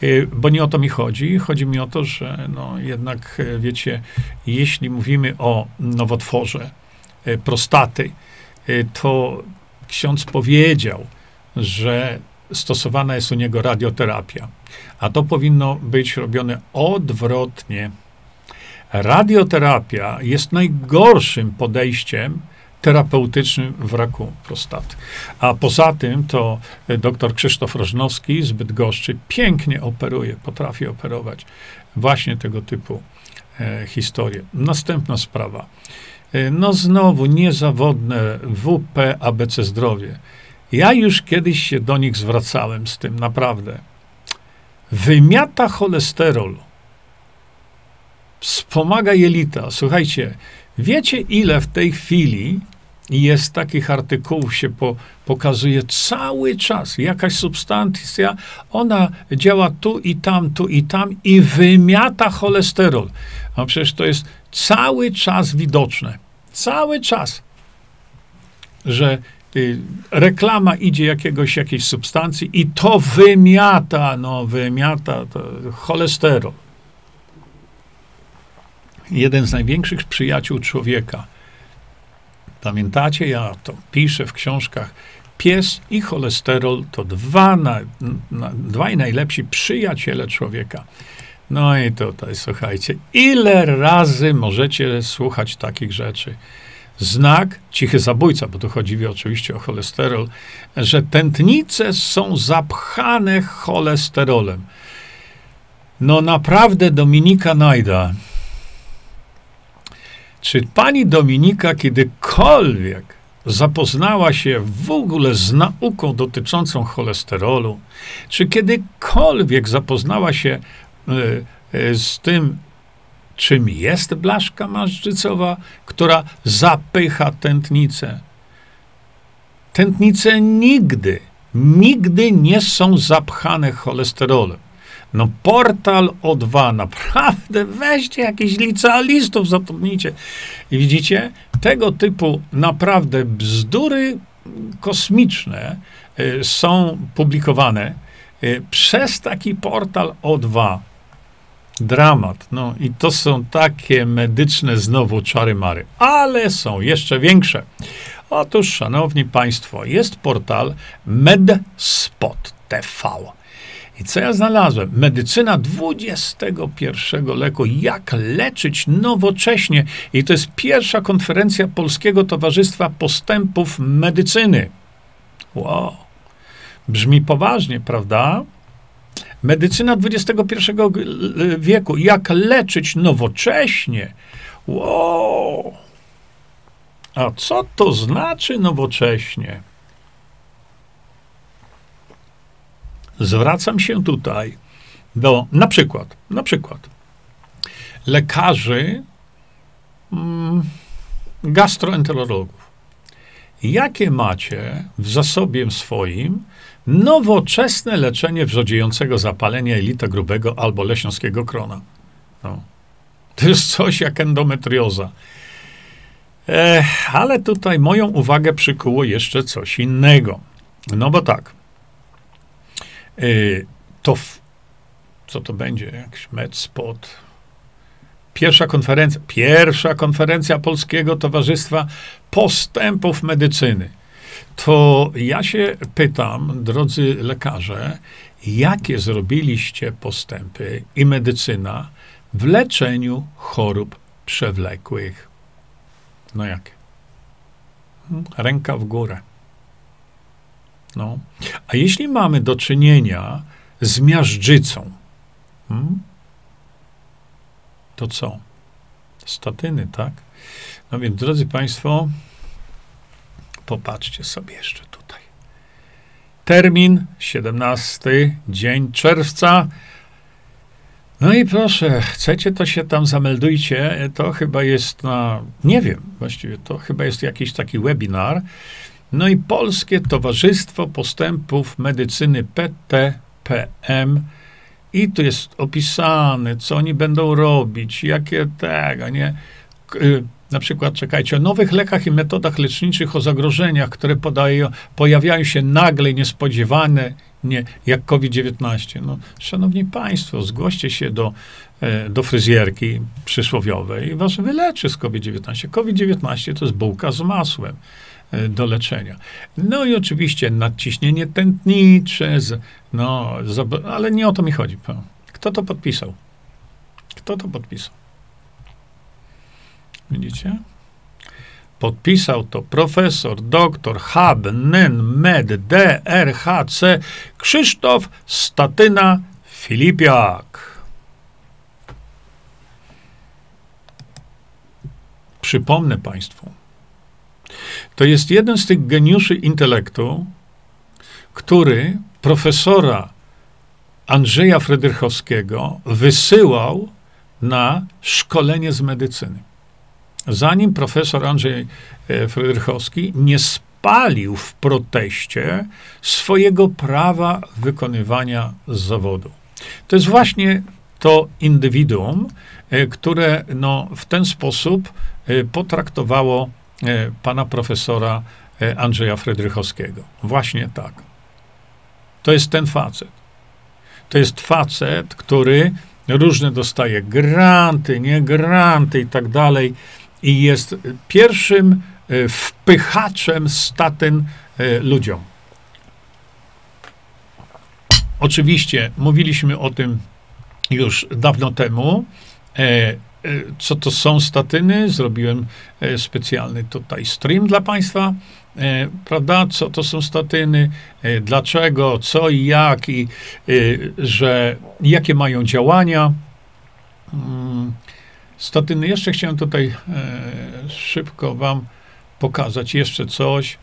y, bo nie o to mi chodzi. Chodzi mi o to, że no, jednak, y, wiecie, jeśli mówimy o nowotworze y, prostaty, to ksiądz powiedział, że stosowana jest u niego radioterapia, a to powinno być robione odwrotnie. Radioterapia jest najgorszym podejściem terapeutycznym w raku prostaty. A poza tym to e, dr Krzysztof Rożnowski z Bydgoszczy pięknie operuje, potrafi operować właśnie tego typu e, historie. Następna sprawa. E, no znowu niezawodne WP ABC Zdrowie. Ja już kiedyś się do nich zwracałem z tym, naprawdę. Wymiata cholesterol, wspomaga jelita. Słuchajcie, wiecie ile w tej chwili jest takich artykułów, się po, pokazuje cały czas. Jakaś substancja, ona działa tu i tam, tu i tam i wymiata cholesterol. A przecież to jest cały czas widoczne. Cały czas. Że y, reklama idzie jakiegoś, jakiejś substancji i to wymiata, no wymiata cholesterol. Jeden z największych przyjaciół człowieka – Pamiętacie, ja to piszę w książkach. Pies i cholesterol to dwa, na, na, najlepsi przyjaciele człowieka. No i tutaj, słuchajcie, ile razy możecie słuchać takich rzeczy? Znak, cichy zabójca, bo tu chodzi oczywiście o cholesterol, że tętnice są zapchane cholesterolem. No naprawdę Dominika Najda, czy pani Dominika kiedykolwiek zapoznała się w ogóle z nauką dotyczącą cholesterolu? Czy kiedykolwiek zapoznała się y, y, z tym, czym jest blaszka marszczycowa, która zapycha tętnicę? Tętnice nigdy, nigdy nie są zapchane cholesterolem. No portal O2, naprawdę weźcie jakichś licealistów, zatrudnijcie. I widzicie, tego typu naprawdę bzdury kosmiczne y, są publikowane y, przez taki portal O2. Dramat. No i to są takie medyczne znowu czary-mary. Ale są jeszcze większe. Otóż, szanowni państwo, jest portal MedSpot TV. I co ja znalazłem? Medycyna XXI leku. Jak leczyć nowocześnie. I to jest pierwsza konferencja Polskiego Towarzystwa Postępów Medycyny. Wow. Brzmi poważnie, prawda? Medycyna XXI wieku. Jak leczyć nowocześnie. Wow. A co to znaczy nowocześnie? Zwracam się tutaj do, na przykład, na przykład, lekarzy, mm, gastroenterologów. Jakie macie w zasobie swoim nowoczesne leczenie wrzodziejącego zapalenia jelita grubego albo leśniowskiego krona? No. To jest coś jak endometrioza. ale tutaj moją uwagę przykuło jeszcze coś innego. No bo tak, to w, co to będzie? Jakiś MedSpot. Pierwsza konferencja, pierwsza konferencja Polskiego Towarzystwa Postępów Medycyny. To ja się pytam, drodzy lekarze, jakie zrobiliście postępy i medycyna w leczeniu chorób przewlekłych? No jakie? Hmm, ręka w górę. No. A jeśli mamy do czynienia z miażdżycą, hmm, to co? Statyny, tak? No więc, drodzy Państwo, popatrzcie sobie jeszcze tutaj. Termin 17 dzień czerwca. No i proszę, chcecie, to się tam zameldujcie. To chyba jest na, nie wiem, właściwie to chyba jest jakiś taki webinar. No i Polskie Towarzystwo Postępów Medycyny PTPM. I tu jest opisane, co oni będą robić, jakie tego, nie? Y, na przykład, czekajcie, o nowych lekach i metodach leczniczych, o zagrożeniach, które podają, pojawiają się nagle, niespodziewane, nie, jak COVID-19. No, szanowni Państwo, zgłoście się do, e, do fryzjerki przysłowiowej i was wyleczy z COVID-19. COVID-19 to jest bułka z masłem. E, do leczenia. No i oczywiście nadciśnienie tętnicze, no, ale nie o to mi chodzi. Kto to podpisał? Kto to podpisał? Widzicie? Podpisał to profesor, Hab, Nen, Med, D, R, H, C, Krzysztof Statyna Filipiak. Przypomnę Państwu, to jest jeden z tych geniuszy intelektu, który profesora Andrzeja Fredrychowskiego wysyłał na szkolenie z medycyny. Zanim profesor Andrzej e, Fredrychowski nie spalił w proteście swojego prawa wykonywania zawodu. To jest właśnie to indywiduum, e, które no, w ten sposób e, potraktowało pana profesora Andrzeja Fredrychowskiego. Właśnie tak. To jest ten facet. To jest facet, który różne dostaje granty, nie granty i tak dalej i jest pierwszym e, wpychaczem statyn e, ludziom. Oczywiście mówiliśmy o tym już dawno temu. E, co to są statyny? Zrobiłem specjalny tutaj stream dla Państwa, prawda? Co to są statyny, dlaczego, co i jak, i że jakie mają działania. Mm, statyny. Jeszcze chciałem tutaj e, szybko Wam pokazać jeszcze coś,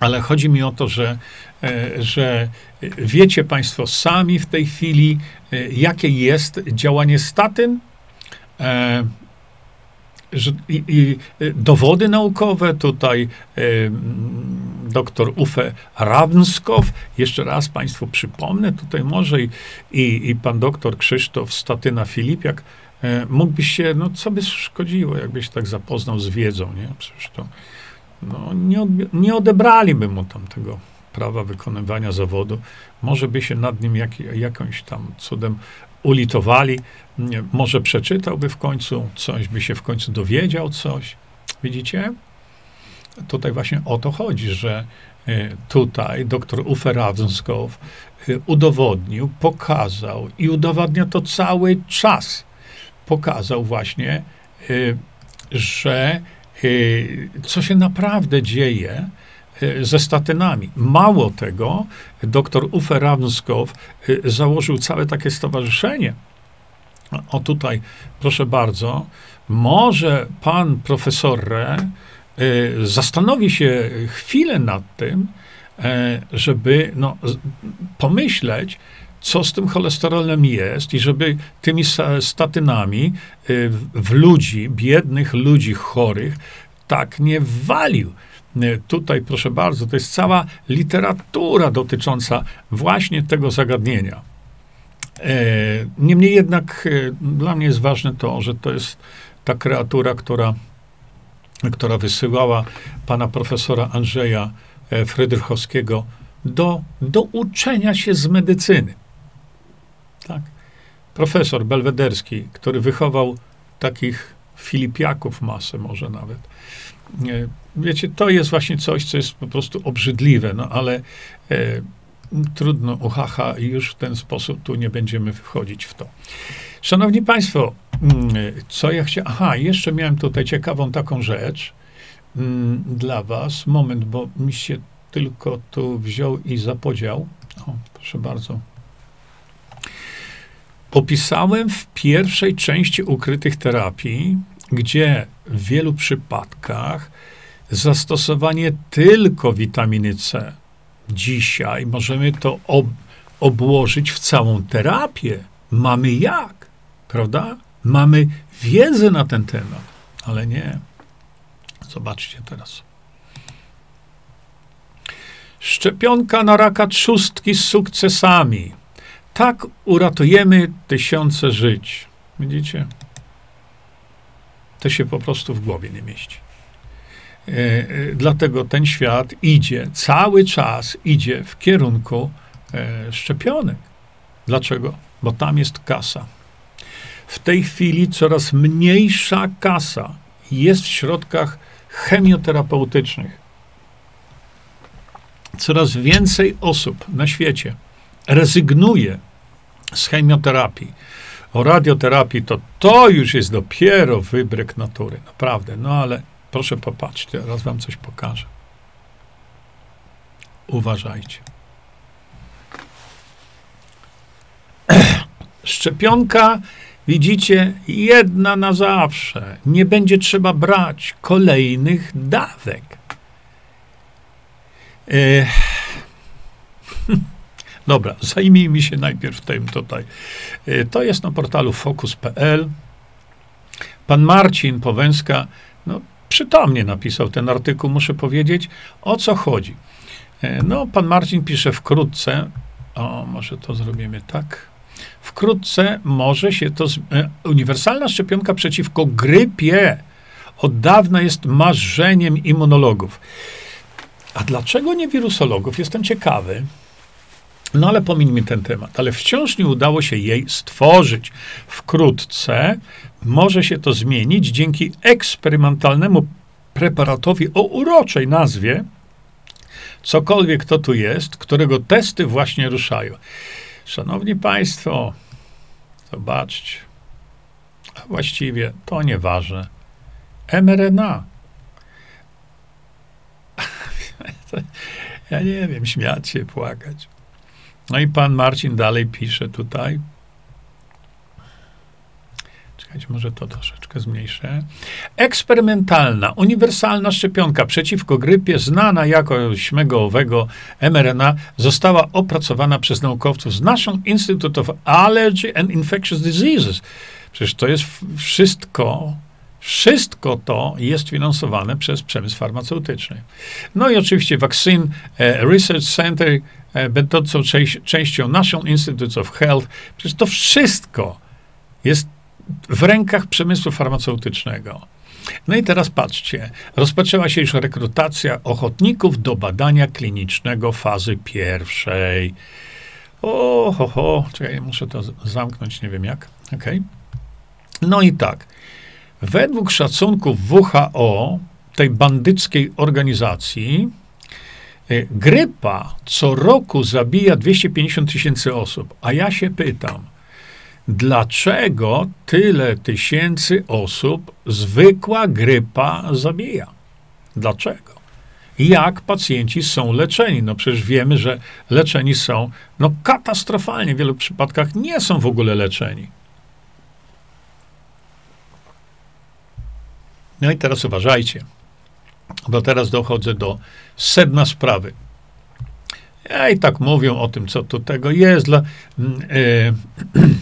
ale chodzi mi o to, że, e, że wiecie Państwo sami w tej chwili, e, jakie jest działanie statyn. E, że, i, i, dowody naukowe, tutaj e, dr Ufe Ravnskow, jeszcze raz Państwu przypomnę, tutaj może i, i, i pan doktor Krzysztof Statyna Filipiak, E, mógłbyś się, no co by szkodziło, jakbyś tak zapoznał z wiedzą, nie? Przecież to no, nie, nie odebraliby mu tam tego prawa wykonywania zawodu. Może by się nad nim jak, jakąś tam cudem ulitowali, może przeczytałby w końcu coś, by się w końcu dowiedział coś. Widzicie? Tutaj właśnie o to chodzi, że e, tutaj dr Uwe Ravnskow e, udowodnił, pokazał i udowadnia to cały czas, pokazał właśnie, y, że co się naprawdę dzieje ze statynami. Mało tego, dr Uwe Ravnskow założył całe takie stowarzyszenie. O tutaj, proszę bardzo, może pan profesor zastanowi się chwilę nad tym, żeby no, pomyśleć, co z tym cholesterolem jest i żeby tymi statynami w ludzi, biednych ludzi chorych, tak nie walił. Y, tutaj, proszę bardzo, to jest cała literatura dotycząca właśnie tego zagadnienia. E, niemniej jednak y, dla mnie jest ważne to, że to jest ta kreatura, która, która wysyłała pana profesora Andrzeja e, Frydrychowskiego do, do uczenia się z medycyny. Tak. Profesor belwederski, który wychował takich filipiaków masę może nawet. Wiecie, to jest właśnie coś, co jest po prostu obrzydliwe, no ale e, trudno, uhaha, i już w ten sposób tu nie będziemy wchodzić w to. Szanowni Państwo, mm, co ja chciałem. Aha, jeszcze miałem tutaj ciekawą taką rzecz mm, dla Was. Moment, bo mi się tylko tu wziął i zapodział. O, proszę bardzo. Opisałem w pierwszej części ukrytych terapii, gdzie w wielu przypadkach zastosowanie tylko witaminy C. Dzisiaj możemy to ob obłożyć w całą terapię. Mamy jak, prawda? Mamy wiedzę na ten temat, ale nie. Zobaczcie teraz. Szczepionka na raka trzustki z sukcesami. Tak uratujemy tysiące żyć. Widzicie? To się po prostu w głowie nie mieści. E, e, dlatego ten świat idzie, cały czas idzie w kierunku e, szczepionek. Dlaczego? Bo tam jest kasa. W tej chwili coraz mniejsza kasa jest w środkach chemioterapeutycznych. Coraz więcej osób na świecie rezygnuje z chemioterapii. O radioterapii to to już jest dopiero wybryk natury, naprawdę. No ale Proszę popatrzcie, teraz wam coś pokażę. Uważajcie. Szczepionka, widzicie, jedna na zawsze. Nie będzie trzeba brać kolejnych dawek. E... Dobra, zajmijmy się najpierw tym tutaj. E, to jest na portalu focus.pl. Pan Marcin Powęska, no, przytomnie napisał ten artykuł, muszę powiedzieć, o co chodzi. E, no, pan Marcin pisze wkrótce, o, może to zrobimy tak. Wkrótce może się to. E, uniwersalna szczepionka przeciwko grypie od dawna jest marzeniem immunologów. A dlaczego nie wirusologów? Jestem ciekawy. No ale pomińmy ten temat. Ale wciąż nie udało się jej stworzyć. Wkrótce może się to zmienić dzięki eksperymentalnemu preparatowi o uroczej nazwie, cokolwiek to tu jest, którego testy właśnie ruszają. Szanowni Państwo, zobaczcie, a właściwie to nieważne. mRNA. ja nie wiem, śmiać się, płakać. No i pan Marcin dalej pisze tutaj. Czekajcie, może to troszeczkę zmniejszę. Eksperymentalna, uniwersalna szczepionka przeciwko grypie, znana jako śmegowego mRNA, została opracowana przez naukowców z National Institute of Allergy and Infectious Diseases. Przecież to jest wszystko, wszystko to jest finansowane przez przemysł farmaceutyczny. No i oczywiście Vaccine Research Center, e, będącą częścią National Institute of Health. Przecież to wszystko jest w rękach przemysłu farmaceutycznego. No i teraz patrzcie, rozpoczęła się już rekrutacja ochotników do badania klinicznego fazy pierwszej. O, ho, ho, czekaj, muszę to zamknąć, nie wiem jak. Okay. No i tak, według szacunków WHO, tej bandyckiej organizacji, grypa co roku zabija 250 tysięcy osób. A ja się pytam, dlaczego tyle tysięcy osób zwykła grypa zabija. Dlaczego? Jak pacjenci są leczeni? No przecież wiemy, że leczeni są no katastrofalnie, w wielu przypadkach nie są w ogóle leczeni. No i teraz uważajcie, bo teraz dochodzę do sedna sprawy. Ja i tak mówią o tym, co tu tego jest dla. Yy,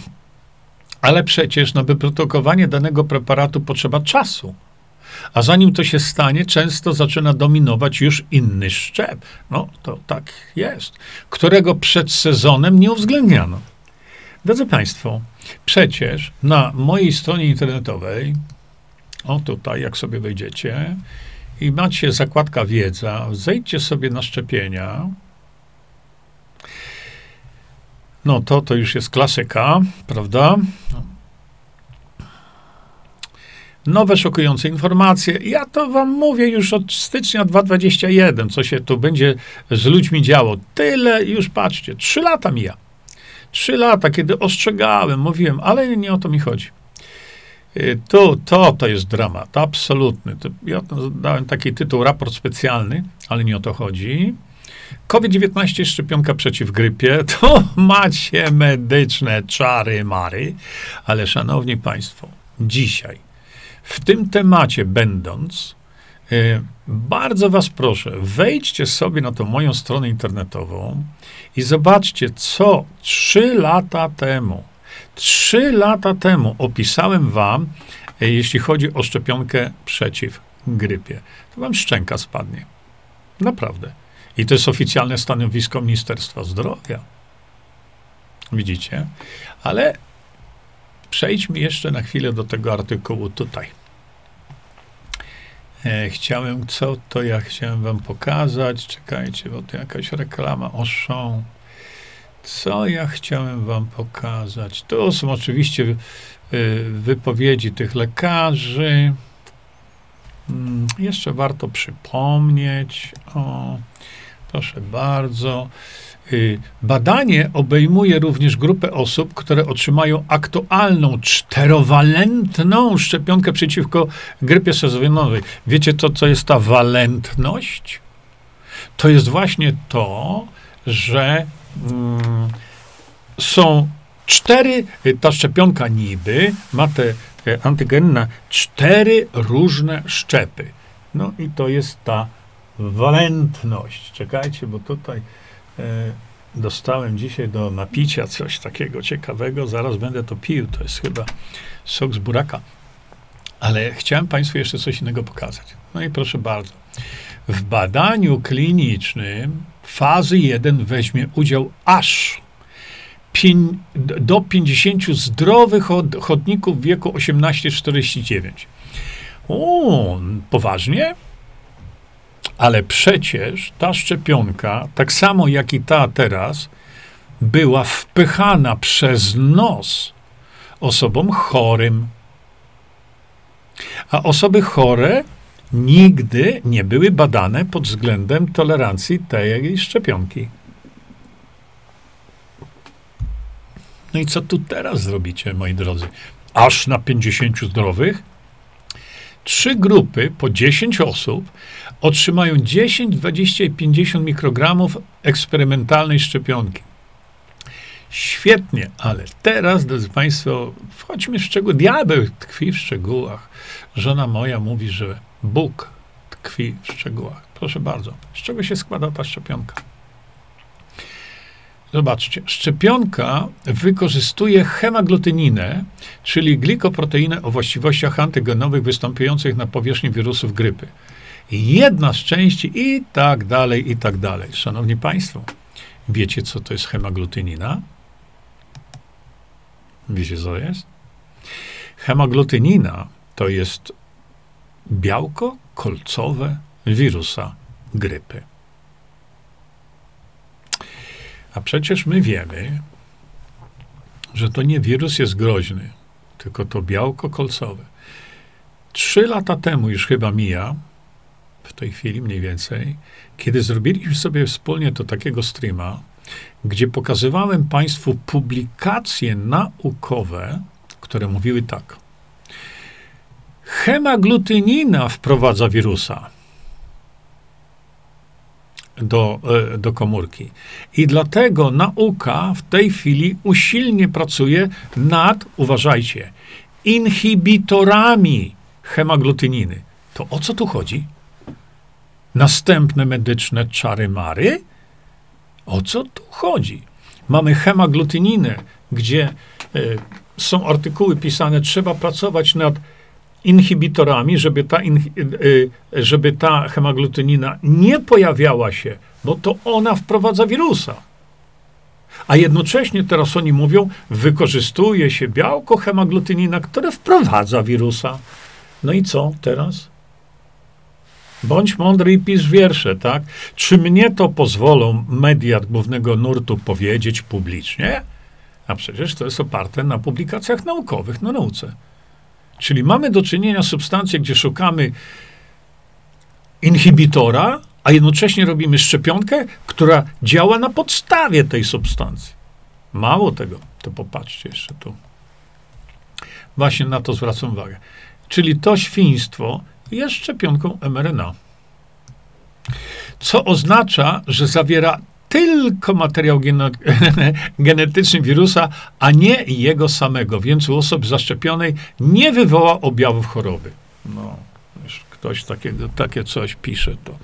Ale przecież na wyprodukowanie danego preparatu potrzeba czasu. A zanim to się stanie, często zaczyna dominować już inny szczep. No to tak jest, którego przed sezonem nie uwzględniano. Drodzy Państwo, przecież na mojej stronie internetowej, o tutaj, jak sobie wejdziecie, i macie zakładka wiedza, zejdźcie sobie na szczepienia, no to to już jest klasyka, prawda? Nowe szokujące informacje. Ja to wam mówię już od stycznia 2021, co się tu będzie z ludźmi działo. Tyle już patrzcie, trzy lata mija. Trzy lata, kiedy ostrzegałem, mówiłem, ale nie o to mi chodzi. Y, to, to, to jest dramat, absolutny. To, ja dałem taki tytuł, raport specjalny, ale nie o to chodzi. COVID-19 szczepionka przeciw grypie, to macie medyczne czary mary, ale szanowni państwo, dzisiaj, w tym temacie będąc, y, bardzo was proszę, wejdźcie sobie na tą moją stronę internetową i zobaczcie, co trzy lata temu, trzy lata temu opisałem wam, y, jeśli chodzi o szczepionkę przeciw grypie. To wam szczęka spadnie. Naprawdę. I to jest oficjalne stanowisko Ministerstwa Zdrowia. Widzicie? Ale przejdźmy jeszcze na chwilę do tego artykułu tutaj. E, chciałem, co to ja chciałem wam pokazać. Czekajcie, bo to jakaś reklama o show. Co ja chciałem wam pokazać? To są oczywiście y, wypowiedzi tych lekarzy. Hmm, jeszcze warto przypomnieć o Proszę bardzo. Y, badanie obejmuje również grupę osób, które otrzymają aktualną, czterowalentną szczepionkę przeciwko grypie sezonowej. Wiecie, to, co jest ta walentność? To jest właśnie to, że mm, są cztery, y, ta szczepionka niby ma te y, antygenne, cztery różne szczepy. No i to jest ta walentność. Czekajcie, bo tutaj e, dostałem dzisiaj do napicia coś takiego ciekawego. Zaraz będę to pił. To jest chyba sok z buraka. Ale chciałem Państwu jeszcze coś innego pokazać. No i proszę bardzo. W badaniu klinicznym fazy 1 weźmie udział aż do 50 zdrowych chodników w wieku 18-49. O, poważnie? Ale przecież ta szczepionka, tak samo jak i ta teraz, była wpychana przez nos osobom chorym. A osoby chore nigdy nie były badane pod względem tolerancji tej szczepionki. No i co tu teraz zrobicie, moi drodzy? Aż na 50 zdrowych? Trzy grupy po 10 osób otrzymają 10, 20 i 50 mikrogramów eksperymentalnej szczepionki. Świetnie, ale teraz, drodzy Państwo, wchodźmy w szczegóły. Diabeł tkwi w szczegółach. Żona moja mówi, że Bóg tkwi w szczegółach. Proszę bardzo, z czego się składa ta szczepionka? Zobaczcie, szczepionka wykorzystuje hemaglutyninę, czyli glikoproteinę o właściwościach antygenowych występujących na powierzchni wirusów grypy. Jedna z części i tak dalej, i tak dalej. Szanowni Państwo, wiecie, co to jest hemaglutynina? Wiecie, co jest? Hemaglutynina to jest białko kolcowe wirusa grypy. A przecież my wiemy, że to nie wirus jest groźny, tylko to białko kolcowe. Trzy lata temu już chyba mija, w tej chwili mniej więcej, kiedy zrobiliśmy sobie wspólnie to takiego streama, gdzie pokazywałem Państwu publikacje naukowe, które mówiły tak. Hemaglutynina wprowadza wirusa do, e, do komórki. I dlatego nauka w tej chwili usilnie pracuje nad, uważajcie, inhibitorami hemaglutyniny. To o co tu chodzi? Następne medyczne czary-mary? O co tu chodzi? Mamy hemaglutyninę, gdzie y, są artykuły pisane, trzeba pracować nad inhibitorami, żeby ta, in, y, żeby ta hemaglutynina nie pojawiała się, bo to ona wprowadza wirusa. A jednocześnie teraz oni mówią, wykorzystuje się białko hemaglutynina, które wprowadza wirusa. No i co teraz? Bądź mądry i pisz wiersze, tak? Czy mnie to pozwolą media głównego nurtu powiedzieć publicznie? A przecież to jest oparte na publikacjach naukowych, na nauce. Czyli mamy do czynienia z substancją, gdzie szukamy inhibitora, a jednocześnie robimy szczepionkę, która działa na podstawie tej substancji. Mało tego, to popatrzcie jeszcze tu. Właśnie na to zwracam uwagę. Czyli to świństwo jest szczepionką mRNA. Co oznacza, że zawiera tylko materiał genetyczny wirusa, a nie jego samego, więc u osób zaszczepionej nie wywoła objawów choroby. No, już ktoś takie coś pisze, to,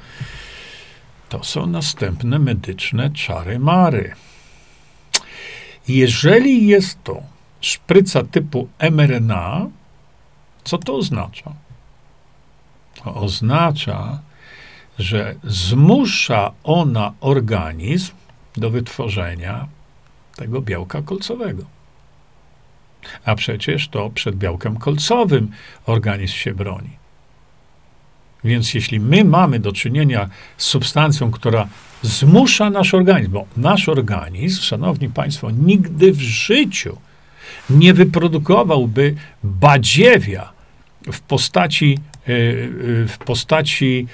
to są następne medyczne czary-mary. Jeżeli jest to szpryca typu mRNA, co to oznacza? To oznacza, że zmusza ona organizm do wytworzenia tego białka kolcowego. A przecież to przed białkiem kolcowym organizm się broni. Więc jeśli my mamy do czynienia z substancją, która zmusza nasz organizm, bo nasz organizm, szanowni państwo, nigdy w życiu nie wyprodukowałby badziewia, w postaci, w postaci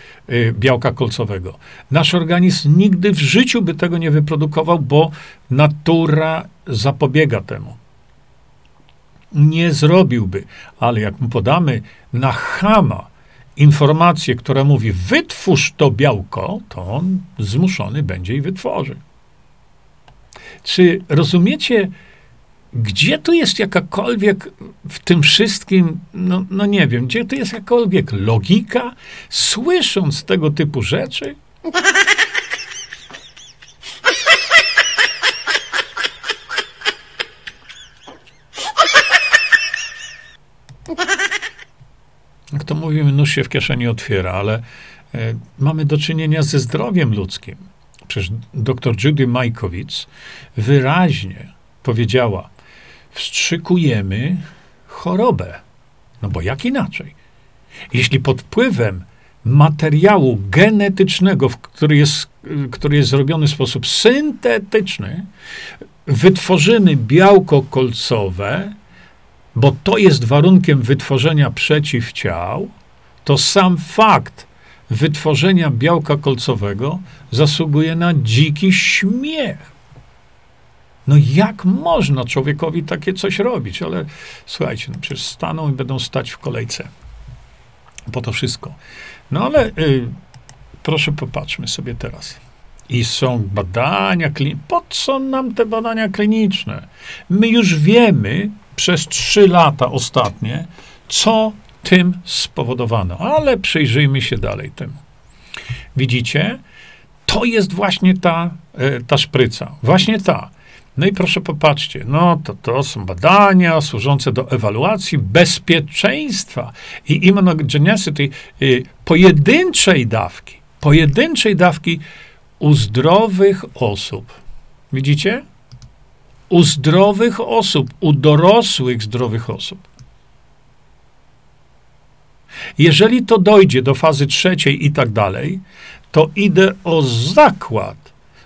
białka kolcowego. Nasz organizm nigdy w życiu by tego nie wyprodukował, bo natura zapobiega temu. Nie zrobiłby, ale jak mu podamy na chama informację, która mówi wytwórz to białko, to on zmuszony będzie i wytworzy. Czy rozumiecie, gdzie tu jest jakakolwiek w tym wszystkim, no, no nie wiem, gdzie tu jest jakakolwiek logika, słysząc tego typu rzeczy? Jak to mówimy, nóż się w kieszeni otwiera, ale e, mamy do czynienia ze zdrowiem ludzkim. Przecież dr Judy Majkowicz wyraźnie powiedziała, wstrzykujemy chorobę. No bo jak inaczej? Jeśli pod wpływem materiału genetycznego, który jest, który jest zrobiony w sposób syntetyczny, wytworzymy białko kolcowe, bo to jest warunkiem wytworzenia przeciwciał, to sam fakt wytworzenia białka kolcowego zasługuje na dziki śmiech. No jak można człowiekowi takie coś robić? Ale słuchajcie, no przecież staną i będą stać w kolejce. Po to wszystko. No ale y, proszę popatrzmy sobie teraz. I są badania kliniczne. Po co nam te badania kliniczne? My już wiemy przez trzy lata ostatnie, co tym spowodowano. Ale przyjrzyjmy się dalej temu. Widzicie? To jest właśnie ta, e, ta szpryca. Właśnie ta. No i proszę popatrzcie, no to, to są badania służące do ewaluacji bezpieczeństwa i immunogenicity y, pojedynczej dawki, pojedynczej dawki u zdrowych osób. Widzicie? U zdrowych osób, u dorosłych zdrowych osób. Jeżeli to dojdzie do fazy trzeciej i tak dalej, to idę o zakład,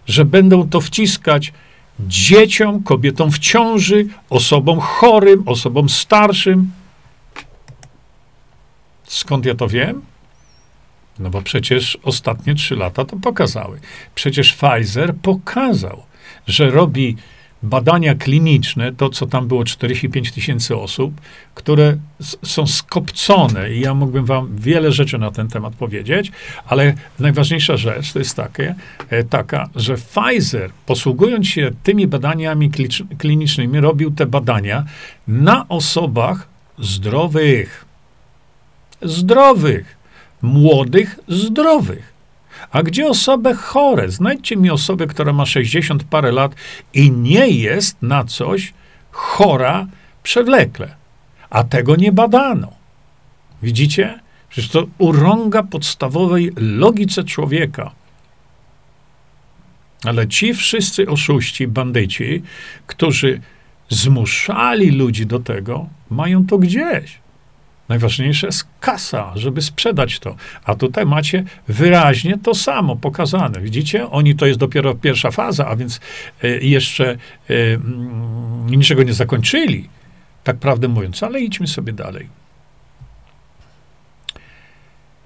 że będą to wciskać dzieciom, kobietom w ciąży, osobom chorym, osobom starszym. Skąd ja to wiem? No bo przecież ostatnie trzy lata to pokazały. Przecież Pfizer pokazał, że robi badania kliniczne, to co tam było 45 tysięcy osób, które są skopcone i ja mógłbym wam wiele rzeczy na ten temat powiedzieć, ale najważniejsza rzecz to jest takie, e, taka, że Pfizer, posługując się tymi badaniami klinicznymi, robił te badania na osobach zdrowych. Zdrowych. Młodych, zdrowych. A gdzie osoby chore? Znajdźcie mi osobę, która ma 60 parę lat i nie jest na coś chora przewlekle. A tego nie badano. Widzicie? Przecież to urąga podstawowej logice człowieka. Ale ci wszyscy oszuści, bandyci, którzy zmuszali ludzi do tego, mają to gdzieś. Najważniejsza jest kasa, żeby sprzedać to. A tutaj macie wyraźnie to samo pokazane. Widzicie? Oni to jest dopiero pierwsza faza, a więc e, jeszcze e, mm, niczego nie zakończyli, tak prawdę mówiąc, ale idźmy sobie dalej.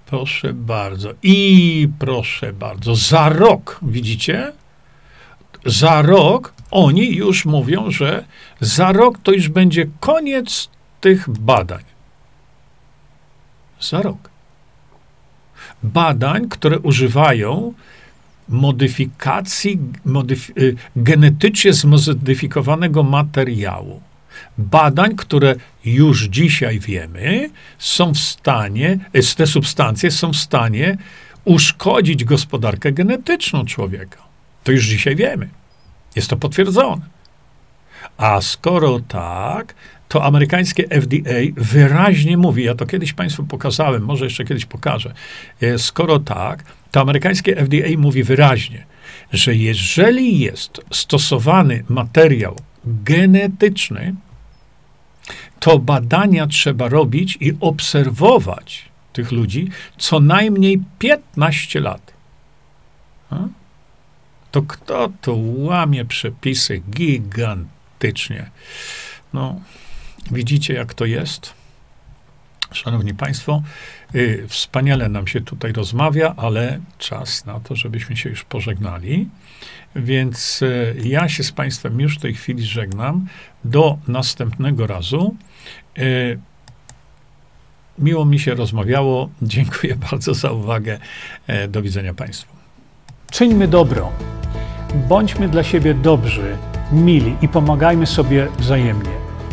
Proszę bardzo. I proszę bardzo, za rok, widzicie? Za rok oni już mówią, że za rok to już będzie koniec tych badań za rok. Badań, które używają modyfikacji, modyf y, genetycznie zmodyfikowanego materiału. Badań, które już dzisiaj wiemy, są w stanie, y, te substancje są w stanie uszkodzić gospodarkę genetyczną człowieka. To już dzisiaj wiemy. Jest to potwierdzone. A skoro tak, to amerykańskie FDA wyraźnie mówi, ja to kiedyś Państwu pokazałem, może jeszcze kiedyś pokażę. E, skoro tak, to amerykańskie FDA mówi wyraźnie, że jeżeli jest stosowany materiał genetyczny, to badania trzeba robić i obserwować tych ludzi co najmniej 15 lat. To kto to łamie przepisy gigantycznie? No, Widzicie, jak to jest? Szanowni Państwo, y, wspaniale nam się tutaj rozmawia, ale czas na to, żebyśmy się już pożegnali. Więc y, ja się z Państwem już w tej chwili żegnam. Do następnego razu. Y, miło mi się rozmawiało. Dziękuję bardzo za uwagę. E, do widzenia Państwu. Czyńmy dobro. Bądźmy dla siebie dobrzy, mili i pomagajmy sobie wzajemnie.